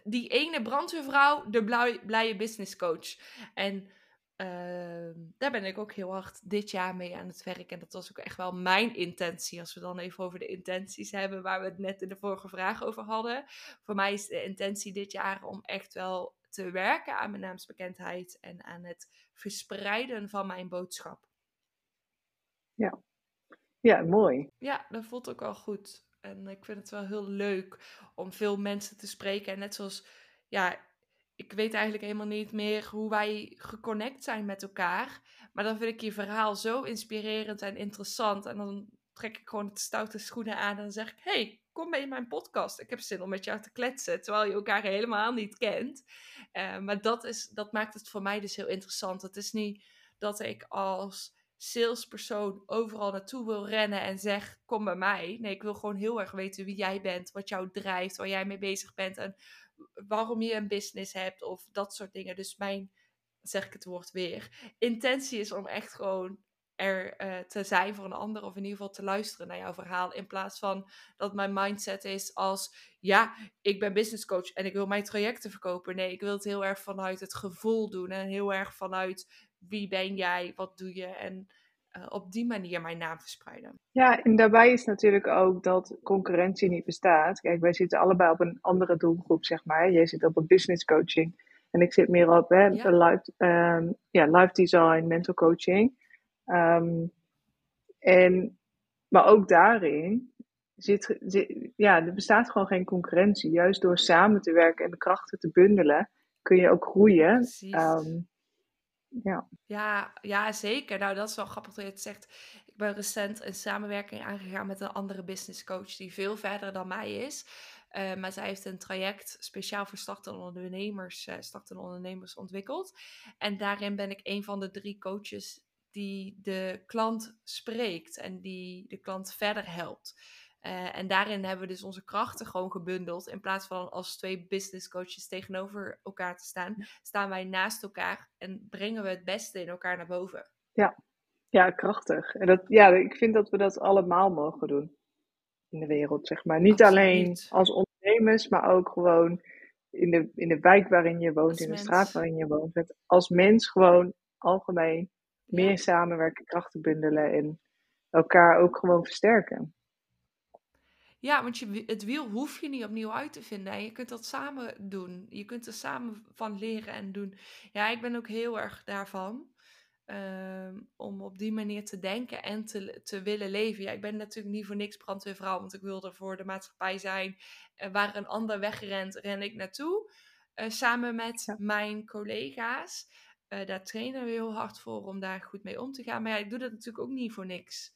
S1: die ene brandweervrouw, de blije, blije business coach. En uh, daar ben ik ook heel hard dit jaar mee aan het werk. En dat was ook echt wel mijn intentie. Als we dan even over de intenties hebben, waar we het net in de vorige vraag over hadden. Voor mij is de intentie dit jaar om echt wel te werken aan mijn naamsbekendheid en aan het verspreiden van mijn boodschap.
S2: Ja. ja, mooi.
S1: Ja, dat voelt ook wel goed. En ik vind het wel heel leuk om veel mensen te spreken. En net zoals, ja, ik weet eigenlijk helemaal niet meer hoe wij geconnect zijn met elkaar. Maar dan vind ik je verhaal zo inspirerend en interessant. En dan trek ik gewoon het stoute schoenen aan en dan zeg ik: Hey, kom in mijn podcast. Ik heb zin om met jou te kletsen. Terwijl je elkaar helemaal niet kent. Uh, maar dat, is, dat maakt het voor mij dus heel interessant. Het is niet dat ik als salespersoon overal naartoe wil rennen en zeg: Kom bij mij. Nee, ik wil gewoon heel erg weten wie jij bent, wat jou drijft, waar jij mee bezig bent en waarom je een business hebt of dat soort dingen. Dus mijn, zeg ik het woord weer, intentie is om echt gewoon er uh, te zijn voor een ander of in ieder geval te luisteren naar jouw verhaal in plaats van dat mijn mindset is als ja, ik ben business coach en ik wil mijn trajecten verkopen. Nee, ik wil het heel erg vanuit het gevoel doen en heel erg vanuit wie ben jij, wat doe je en uh, op die manier mijn naam verspreiden.
S2: Ja, en daarbij is natuurlijk ook dat concurrentie niet bestaat. Kijk, wij zitten allebei op een andere doelgroep, zeg maar. Jij zit op een business coaching en ik zit meer op hè, ja. live, um, ja, live design, mental coaching. Ehm, en, maar ook daarin zit, ja, er bestaat gewoon geen concurrentie. Juist door samen te werken en de krachten te bundelen, kun je ook groeien. Um,
S1: ja. Ja, ja, zeker. Nou, dat is wel grappig dat je het zegt. Ik ben recent een samenwerking aangegaan met een andere business coach die veel verder dan mij is. Uh, maar zij heeft een traject speciaal voor startende ondernemers, uh, startende ondernemers ontwikkeld. En daarin ben ik een van de drie coaches die de klant spreekt en die de klant verder helpt. Uh, en daarin hebben we dus onze krachten gewoon gebundeld. In plaats van als twee business coaches tegenover elkaar te staan, staan wij naast elkaar en brengen we het beste in elkaar naar boven.
S2: Ja, ja krachtig. En dat, ja, ik vind dat we dat allemaal mogen doen in de wereld, zeg maar. Niet alleen als ondernemers, maar ook gewoon in de, in de wijk waarin je woont, in de straat waarin je woont. Als mens gewoon algemeen meer samenwerken, krachten bundelen en elkaar ook gewoon versterken.
S1: Ja, want je, het wiel hoef je niet opnieuw uit te vinden. En je kunt dat samen doen. Je kunt er samen van leren en doen. Ja, ik ben ook heel erg daarvan. Ehm, om op die manier te denken en te, te willen leven. Ja, ik ben natuurlijk niet voor niks brandweervrouw, want ik wil er voor de maatschappij zijn. Uh, waar een ander wegrent, ren ik naartoe. Uh, samen met mijn collega's. Uh, daar trainen we heel hard voor om daar goed mee om te gaan. Maar ja, ik doe dat natuurlijk ook niet voor niks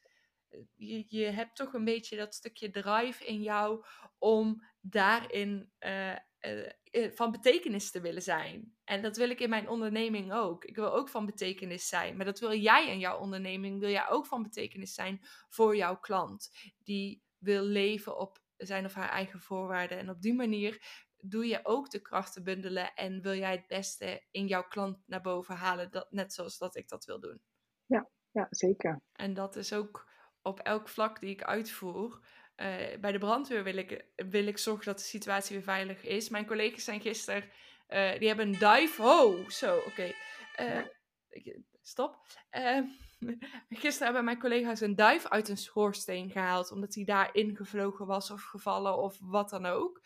S1: je, je hebt toch een beetje dat stukje drive in jou om daarin uh, uh, van betekenis te willen zijn. En dat wil ik in mijn onderneming ook. Ik wil ook van betekenis zijn. Maar dat wil jij in jouw onderneming. Wil jij ook van betekenis zijn voor jouw klant. Die wil leven op zijn of haar eigen voorwaarden. En op die manier doe je ook de krachten bundelen. En wil jij het beste in jouw klant naar boven halen. Dat, net zoals dat ik dat wil doen.
S2: Ja, ja zeker.
S1: En dat is ook op elk vlak die ik uitvoer. Uh, bij de brandweer wil ik, wil ik zorgen dat de situatie weer veilig is. Mijn collega's zijn gisteren, uh, die hebben een dive. Oh, zo, oké. Okay. Uh, stop. gisteren hebben mijn collega's een dive uit een schoorsteen gehaald, omdat hij daar ingevlogen was of gevallen of wat dan ook.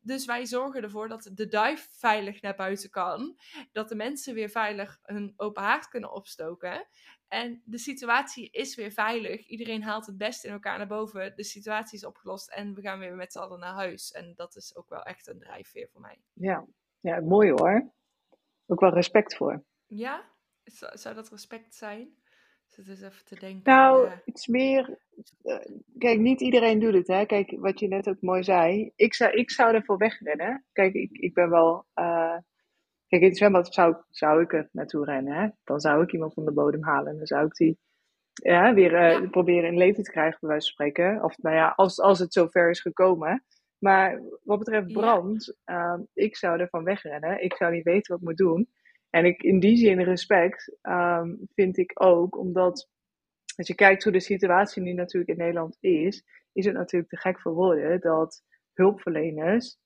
S1: dus wij zorgen ervoor dat de dive veilig naar buiten kan. Dat de mensen weer veilig een open haard kunnen opstoken. En de situatie is weer veilig. Iedereen haalt het beste in elkaar naar boven. De situatie is opgelost en we gaan weer met z'n allen naar huis. En dat is ook wel echt een drijfveer voor mij.
S2: Ja, ja mooi hoor. Ook wel respect voor.
S1: Ja? Zou, zou dat respect zijn? Zit eens even te denken.
S2: Nou, iets meer. Uh, kijk, niet iedereen doet het, hè. Kijk, wat je net ook mooi zei. Ik zou, ik zou ervoor wegrennen. Kijk, ik, ik ben wel. Uh, Kijk, in het zwembad zou, zou ik er naartoe rennen. Hè? Dan zou ik iemand van de bodem halen. En dan zou ik die ja, weer uh, proberen in leven te krijgen, bij wijze van spreken. Of nou ja, als, als het zover is gekomen. Maar wat betreft brand, uh, ik zou ervan wegrennen. Ik zou niet weten wat ik moet doen. En ik, in die zin respect um, vind ik ook, omdat als je kijkt hoe de situatie nu natuurlijk in Nederland is, is het natuurlijk te gek voor woorden dat hulpverleners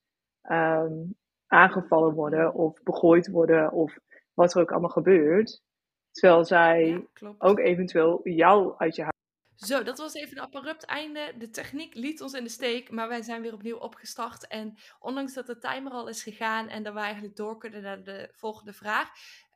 S2: um, aangevallen worden of begooid worden of wat er ook allemaal gebeurt. Terwijl zij ook eventueel jou uit je huis.
S1: Zo, dat was even een abrupt einde. De techniek liet ons in de steek, maar wij zijn weer opnieuw opgestart. En ondanks dat de timer al is gegaan en dat we eigenlijk door kunnen naar de volgende vraag,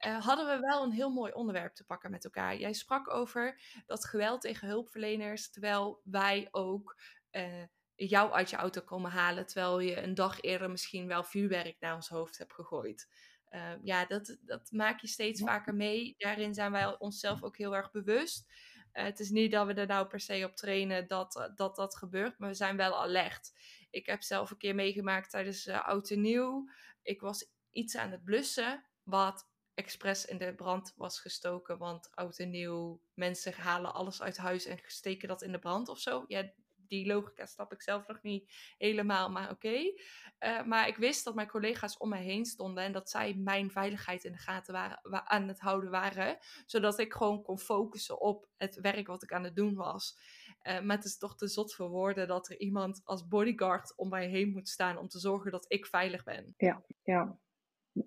S1: uh, hadden we wel een heel mooi onderwerp te pakken met elkaar. Jij sprak over dat geweld tegen hulpverleners, terwijl wij ook uh, jou uit je auto komen halen, terwijl je een dag eerder misschien wel vuurwerk naar ons hoofd hebt gegooid. Uh, ja, dat, dat maak je steeds vaker mee. Daarin zijn wij onszelf ook heel erg bewust. Uh, het is niet dat we er nou per se op trainen dat, uh, dat dat gebeurt, maar we zijn wel alert. Ik heb zelf een keer meegemaakt tijdens uh, Oud en Nieuw. Ik was iets aan het blussen, wat expres in de brand was gestoken. Want Oud en Nieuw, mensen halen alles uit huis en steken dat in de brand of zo. Ja, die logica snap ik zelf nog niet helemaal, maar oké. Eh, maar ik wist dat mijn collega's om mij heen stonden en dat zij mijn veiligheid in de gaten waren, aan het houden waren. Zodat ik gewoon kon focussen op het werk wat ik aan het doen was. Uh, maar het is toch te zot voor woorden dat er iemand als bodyguard om mij heen moet staan om te zorgen dat ik veilig ben.
S2: Ja, ja.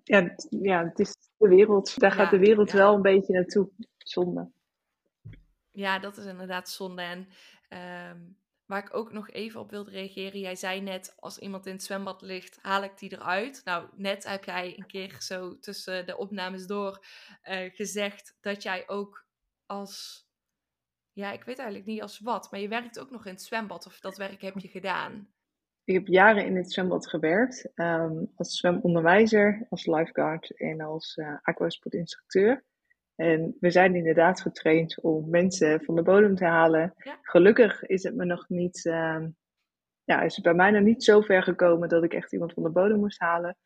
S2: Ja, ja het is de wereld. Daar gaat de wereld wel een beetje naartoe. Zonde.
S1: Ja, dat is inderdaad zonde. En ehm, Waar ik ook nog even op wilde reageren. Jij zei net, als iemand in het zwembad ligt, haal ik die eruit. Nou, net heb jij een keer zo tussen de opnames door uh, gezegd dat jij ook als, ja, ik weet eigenlijk niet als wat, maar je werkt ook nog in het zwembad of dat werk heb je gedaan?
S2: Ik heb jaren in het zwembad gewerkt, um, als zwemonderwijzer, als lifeguard en als uh, aquasportinstructeur. En we zijn inderdaad getraind om mensen van de bodem te halen. Gelukkig is het me nog niet, uh, ja, is het bij mij nog niet zo ver gekomen dat ik echt iemand van de bodem moest halen.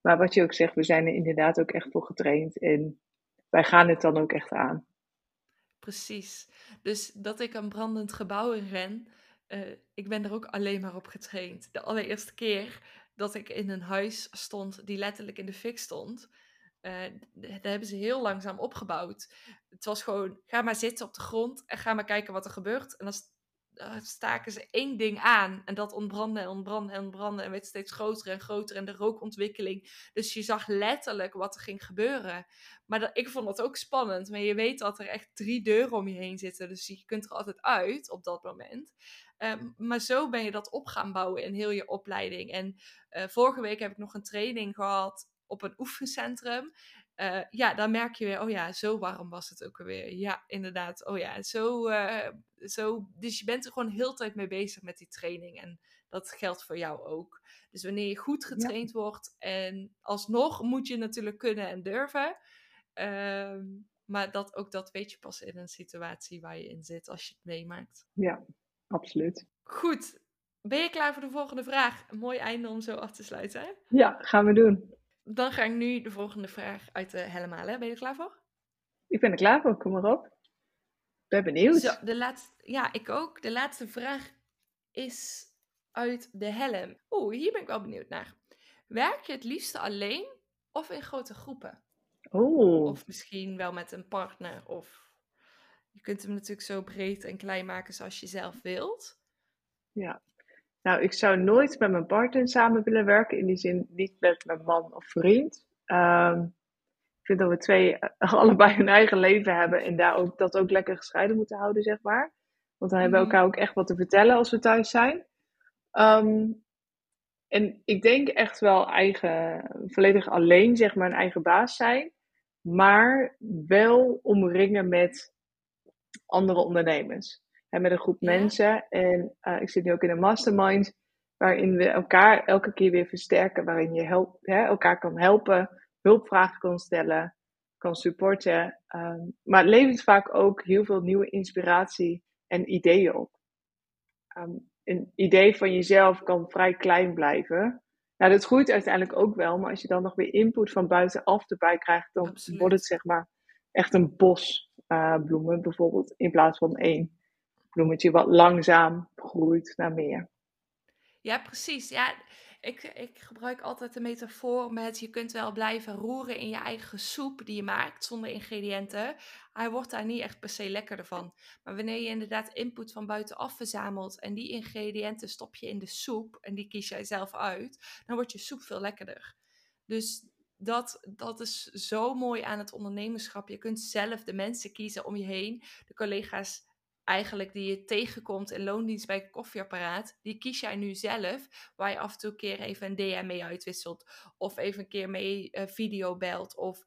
S2: Maar wat je ook zegt, we zijn er inderdaad ook echt voor getraind en wij gaan het dan ook echt aan.
S1: Precies. Dus dat ik een brandend gebouw in ren, uh, ik ben er ook alleen maar op getraind. De allereerste keer dat ik in een huis stond die letterlijk in de fik stond, uh, daar hebben ze heel langzaam opgebouwd. Het was gewoon, ga maar zitten op de grond en ga maar kijken wat er gebeurt. En dan uh, staken ze één ding aan. En dat ontbrandde en ontbrandde en ontbrandde. En werd steeds groter en groter. En de rookontwikkeling. Dus je zag letterlijk wat er ging gebeuren. Maar dat, ik vond dat ook spannend. Maar je weet dat er echt drie deuren om je heen zitten. Dus je kunt er altijd uit op dat moment. Um, maar zo ben je dat op gaan bouwen in heel je opleiding. En uh, vorige week heb ik nog een training gehad op een oefencentrum. Uh, ja, dan merk je weer, oh ja, zo warm was het ook alweer. Ja, inderdaad. Oh ja, zo, uh, zo. Dus je bent er gewoon heel tijd mee bezig met die training. En dat geldt voor jou ook. Dus wanneer je goed getraind wordt en alsnog moet je natuurlijk kunnen en durven. Uh, maar dat, ook dat weet je pas in een situatie waar je in zit als je het meemaakt.
S2: Ja, absoluut.
S1: Goed. Ben je klaar voor de volgende vraag? Een mooi einde om zo af te sluiten. Hè?
S2: Ja, gaan we doen.
S1: Dan ga ik nu de volgende vraag uit de helemaal. Ben je er klaar voor?
S2: Ik ben er klaar voor, kom maar op. Ben benieuwd.
S1: Zo, de laatste, ja, ik ook. De laatste vraag is uit de helm. Oeh, hier ben ik wel benieuwd naar. Werk je het liefste alleen of in grote groepen?
S2: Oh.
S1: Of misschien wel met een partner. Of je kunt hem natuurlijk zo breed en klein maken zoals je zelf wilt.
S2: Ja, nou, ik zou nooit met mijn partner samen willen werken. In die zin niet met mijn man of vriend. Um, ik vind dat we twee eh, allebei hun eigen leven hebben. En daar ook, dat ook lekker gescheiden moeten houden, zeg maar. Want dan hebben we mhm. elkaar ook echt wat te vertellen als we thuis zijn. Um, en ik denk echt wel eigen, volledig alleen, zeg maar, een eigen baas zijn. Maar wel omringen met andere ondernemers en met een groep mensen. En uh, ik zit nu ook in een mastermind, waarin we elkaar elke keer weer versterken, waarin je help, hè, elkaar kan helpen, hulpvragen kan stellen, kan supporten. Um, maar het levert vaak ook heel veel nieuwe inspiratie en ideeën op. Um, een idee van jezelf kan vrij klein blijven. Nou, dat groeit uiteindelijk ook wel, maar als je dan nog weer input van buitenaf erbij krijgt, dan wordt het zeg maar echt een bos uh, bloemen bijvoorbeeld, in plaats van één bloemetje wat langzaam groeit naar meer.
S1: Ja, precies. Ja, ik, ik gebruik altijd de metafoor met je kunt wel blijven roeren in je eigen soep die je maakt zonder ingrediënten. Hij wordt daar niet echt per se lekkerder van. Maar wanneer je inderdaad input van buitenaf verzamelt en die ingrediënten stop je in de soep en die kies jij zelf uit, dan wordt je soep veel lekkerder. Dus dat, dat is zo mooi aan het ondernemerschap. Je kunt zelf de mensen kiezen om je heen, de collega's eigenlijk die je tegenkomt in loondienst bij koffieapparaat, die kies jij nu zelf, waar je af en toe een keer even een DM mee uitwisselt, of even een keer mee uh, video belt, of,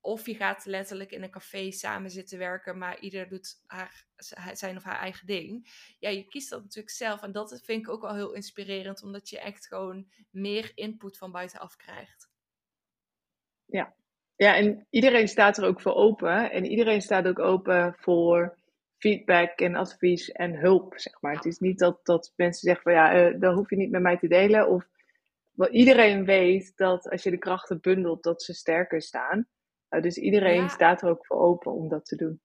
S1: of je gaat letterlijk in een café samen zitten werken, maar ieder doet haar, zijn of haar eigen ding. Ja, je kiest dat natuurlijk zelf en dat vind ik ook wel heel inspirerend, omdat je echt gewoon meer input van buitenaf krijgt.
S2: Ja. Ja, en iedereen staat er ook voor open. En iedereen staat ook open voor feedback en advies en hulp, zeg maar. Het is niet dat, dat mensen zeggen van ja, uh, dat hoef je niet met mij te delen. Of wel, iedereen weet dat als je de krachten bundelt, dat ze sterker staan. Uh, dus iedereen staat er ook voor open om dat te doen.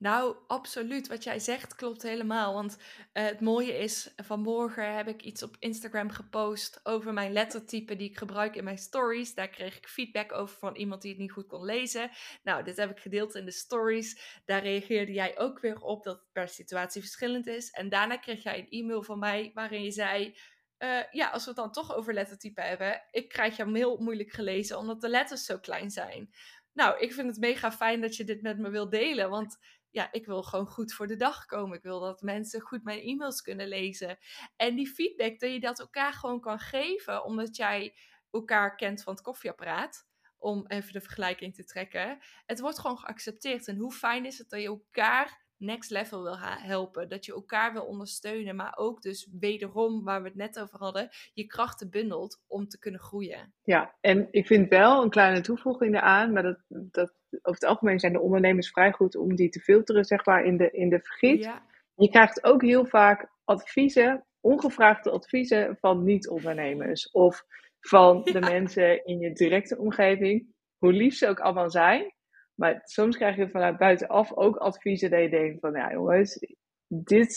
S1: Nou, absoluut. Wat jij zegt klopt helemaal. Want uh, het mooie is, vanmorgen heb ik iets op Instagram gepost over mijn lettertype die ik gebruik in mijn stories. Daar kreeg ik feedback over van iemand die het niet goed kon lezen. Nou, dit heb ik gedeeld in de stories. Daar reageerde jij ook weer op dat het per situatie verschillend is. En daarna kreeg jij een e-mail van mij waarin je zei... Uh, ja, als we het dan toch over lettertype hebben, ik krijg jouw mail moeilijk gelezen omdat de letters zo klein zijn. Nou, ik vind het mega fijn dat je dit met me wilt delen, want ja, ik wil gewoon goed voor de dag komen. Ik wil dat mensen goed mijn e-mails kunnen lezen. En die feedback, dat je dat elkaar gewoon kan geven, omdat jij elkaar kent van het koffieapparaat. om even de vergelijking te trekken. Het wordt gewoon geaccepteerd. En hoe fijn is het dat je elkaar next level wil helpen. Dat je elkaar wil ondersteunen. Maar ook dus wederom, waar we het net over hadden, je krachten bundelt om te kunnen groeien.
S2: Ja, en ik vind wel een kleine toevoeging eraan. Maar dat, dat, over het algemeen zijn de ondernemers vrij goed om die te filteren, zeg maar, in de, in de vergiet. Ja. Je krijgt ook heel vaak adviezen, ongevraagde adviezen van niet-ondernemers. Of van de mensen in je directe omgeving. Hoe lief ze ook allemaal zijn. Maar soms krijg je vanuit buitenaf ook adviezen dat je denkt van, ja jongens, dit,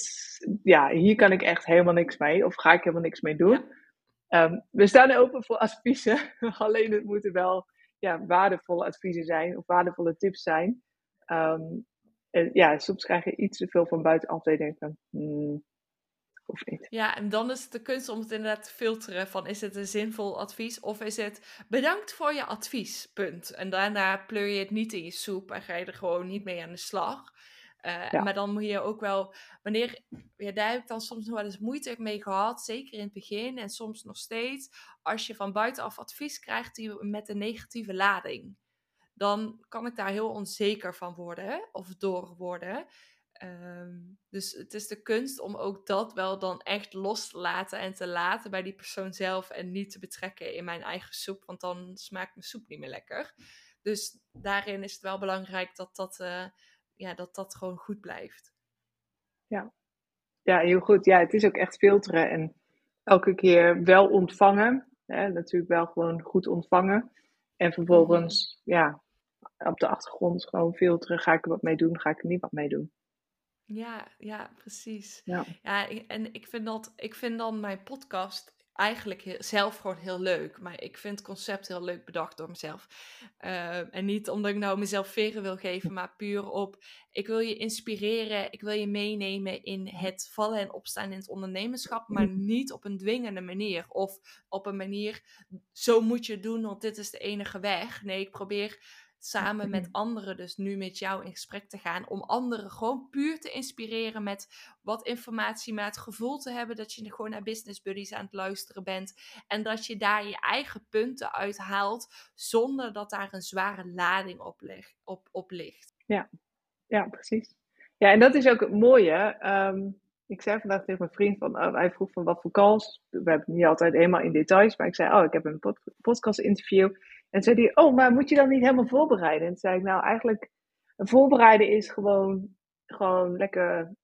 S2: ja, hier kan ik echt helemaal niks mee. Of ga ik helemaal niks mee doen. Ehm, we staan open voor adviezen. Alleen het moeten wel ja, waardevolle adviezen zijn. Of waardevolle tips zijn. Ehm, en ja, soms krijg je iets te veel van buitenaf dat je van, hmm,
S1: ja, en dan is het de kunst om het inderdaad te filteren van is het een zinvol advies of is het bedankt voor je advies, punt. En daarna pleur je het niet in je soep en ga je er gewoon niet mee aan de slag. Uh, Maar dan moet je ook wel, wanneer, daar heb ik dan soms nog wel eens moeite mee gehad, zeker in het begin en soms nog steeds, als je van buitenaf advies krijgt die met een negatieve lading. Dan kan ik daar heel onzeker van worden, of door worden. Ehm, dus het is de kunst om ook dat wel dan echt los te laten en te laten bij die persoon zelf en niet te betrekken in mijn eigen soep, want dan smaakt mijn soep niet meer lekker. Dus daarin is het wel belangrijk dat dat, uh, ja, dat, dat gewoon goed blijft.
S2: Ja. ja, heel goed. Ja, het is ook echt filteren en elke keer wel ontvangen. Hè? Natuurlijk wel gewoon goed ontvangen. En vervolgens, mhm. ja, op de achtergrond gewoon filteren. Ga ik er wat mee doen? Ga ik er niet wat mee doen?
S1: Ja, ja, precies. Ja. ja, en ik vind, dat, ik vind dan mijn podcast eigenlijk zelf gewoon heel leuk. Maar ik vind het concept heel leuk bedacht door mezelf. Uh, en niet omdat ik nou mezelf veren wil geven, maar puur op... Ik wil je inspireren, ik wil je meenemen in het vallen en opstaan in het ondernemerschap. Maar niet op een dwingende manier. Of op een manier, zo moet je het doen, want dit is de enige weg. Nee, ik probeer samen met anderen, dus nu met jou in gesprek te gaan, om anderen gewoon puur te inspireren met wat informatie, met het gevoel te hebben dat je gewoon naar business buddies aan het luisteren bent en dat je daar je eigen punten uithaalt zonder dat daar een zware lading op, ligt, op, op ligt.
S2: Ja. ja, precies. Ja, en dat is ook het mooie. Um, ik zei vandaag tegen mijn vriend van, oh, hij vroeg van wat voor calls. We hebben het niet altijd helemaal in details, maar ik zei, oh, ik heb een podcast interview. En zei hij, oh, maar moet je dan niet helemaal voorbereiden? En zei ik, nou eigenlijk, voorbereiden is gewoon, gewoon lekker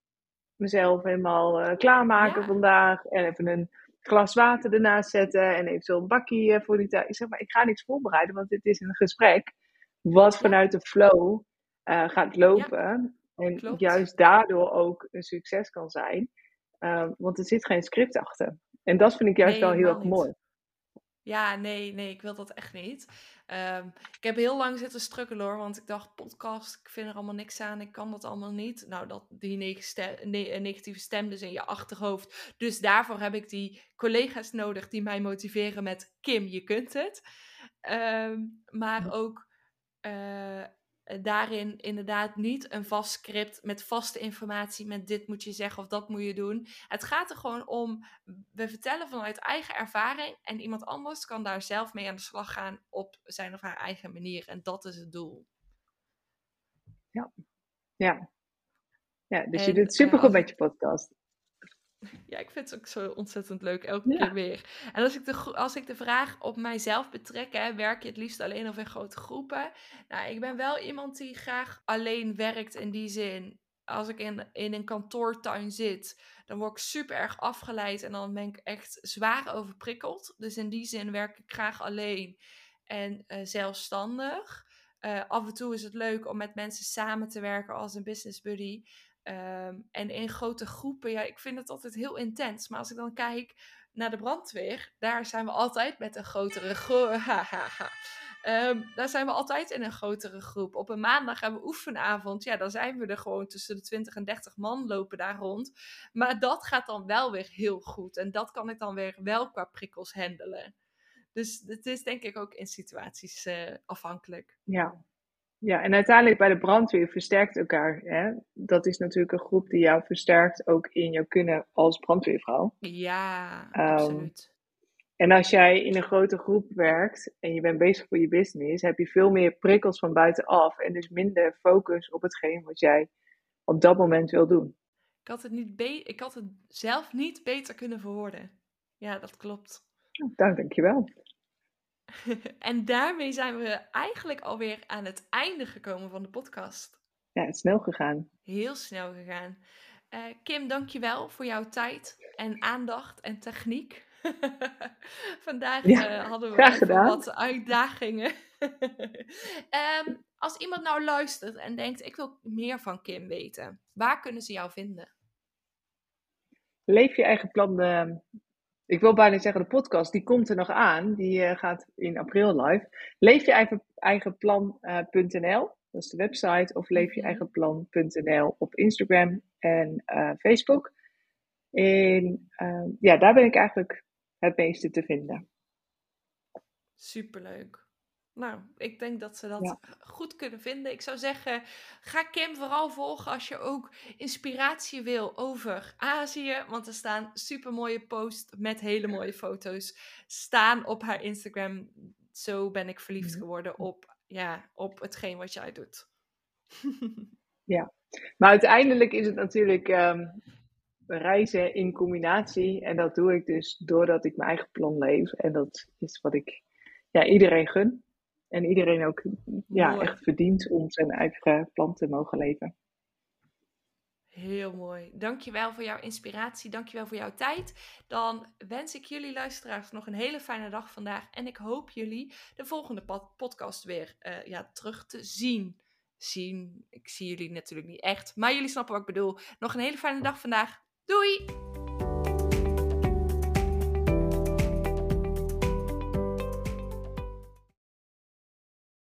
S2: mezelf helemaal uh, klaarmaken vandaag. En even een glas water ernaast zetten en even zo'n bakje uh, voor die tijd. Ik zeg maar, ik ga niks voorbereiden, want dit is een gesprek wat vanuit de flow uh, gaat lopen. en juist daardoor ook een succes kan zijn. want er zit geen script achter. En dat vind ik juist wel heel erg mooi.
S1: Ja, nee, nee, ik wil dat echt niet. Ehm, ik heb heel lang zitten struggelen hoor, want ik dacht, podcast, ik vind er allemaal niks aan, ik kan dat allemaal niet. Nou, dat, die eh, negatieve stem dus in je achterhoofd. Dus daarvoor heb ik die collega's nodig die mij motiveren met, Kim, je kunt het. Ehm, maar ook uh, eh, daarin inderdaad niet een vast script met vaste informatie, met dit moet je zeggen of dat moet je doen. Het gaat er gewoon om, we vertellen vanuit eigen ervaring en iemand anders kan daar zelf mee aan de slag gaan op zijn of haar eigen manier. En dat is het doel.
S2: Ja, ja. ja dus je doet supergoed uh, met je podcast.
S1: Ja, ik vind het ook zo ontzettend leuk, elke keer weer. En als ik, de, als ik de vraag op mijzelf betrek, hè, werk je het liefst alleen of in grote groepen? Nou, ik ben wel iemand die graag alleen werkt in die zin. Als ik in, in een kantoortuin zit, dan word ik super erg afgeleid en dan ben ik echt zwaar overprikkeld. Dus in die zin werk ik graag alleen en uh, zelfstandig. Uh, af en toe is het leuk om met mensen samen te werken als een business buddy. Ehm, en in grote groepen, ja, ik vind het altijd heel intens. Maar als ik dan kijk naar de brandweer, daar zijn we altijd met een grotere groep. um, daar zijn we altijd in een grotere groep. Op een maandag hebben we oefenavond. Ja, dan zijn we er gewoon tussen de 20 en 30 man lopen daar rond. Maar dat gaat dan wel weer heel goed. En dat kan ik dan weer wel qua prikkels handelen. Dus het is denk ik ook in situaties uh, afhankelijk.
S2: Ja, ja, en uiteindelijk bij de brandweer versterkt elkaar. Hè? Dat is natuurlijk een groep die jou versterkt, ook in jouw kunnen als brandweervrouw.
S1: Ja, um, absoluut.
S2: En als jij in een grote groep werkt en je bent bezig voor je business, heb je veel meer prikkels van buitenaf en dus minder focus op hetgeen wat jij op dat moment wil doen.
S1: Ik had het, niet ik had het zelf niet beter kunnen verwoorden. Ja, dat klopt.
S2: Dank, dankjewel.
S1: en daarmee zijn we eigenlijk alweer aan het einde gekomen van de podcast.
S2: Ja, het is snel gegaan.
S1: Heel snel gegaan. Uh, Kim, dankjewel voor jouw tijd en aandacht en techniek. Vandaag eh, hadden we wat uitdagingen. Ehm, als iemand nou luistert en denkt, ik wil meer van Kim weten, waar kunnen ze jou vinden?
S2: Leef je eigen plan. Ik wil bijna zeggen, de podcast, die komt er nog aan. Die uh, gaat in april live. Leef je eigen, eigen plan.nl, dat is de website. Of leef je mhm. op Instagram en Facebook. En ja, daar ben ik eigenlijk het meeste te vinden.
S1: Superleuk. Nou, ik denk dat ze dat goed kunnen vinden. Ik zou zeggen, ga Kim vooral volgen als je ook inspiratie wil over Azië. Want er staan super mooie posts met hele mooie foto's staan op haar Instagram. Zo ben ik verliefd mhm. geworden op, ja, op hetgeen wat jij doet.
S2: ja, maar uiteindelijk is het natuurlijk ehm, reizen in combinatie. En dat doe ik dus doordat ik mijn eigen plan leef. En dat is wat ik ja, iedereen gun. En iedereen ook ja, echt verdient om zijn eigen plan te mogen leven.
S1: Heel mooi. Dankjewel voor jouw inspiratie. Dankjewel voor jouw tijd. Dan wens ik jullie luisteraars nog een hele fijne dag vandaag. En ik hoop jullie de volgende podcast weer uh, ja, terug te zien. Zien. Ik zie jullie natuurlijk niet echt. Maar jullie snappen wat ik bedoel. Nog een hele fijne dag vandaag. Doei!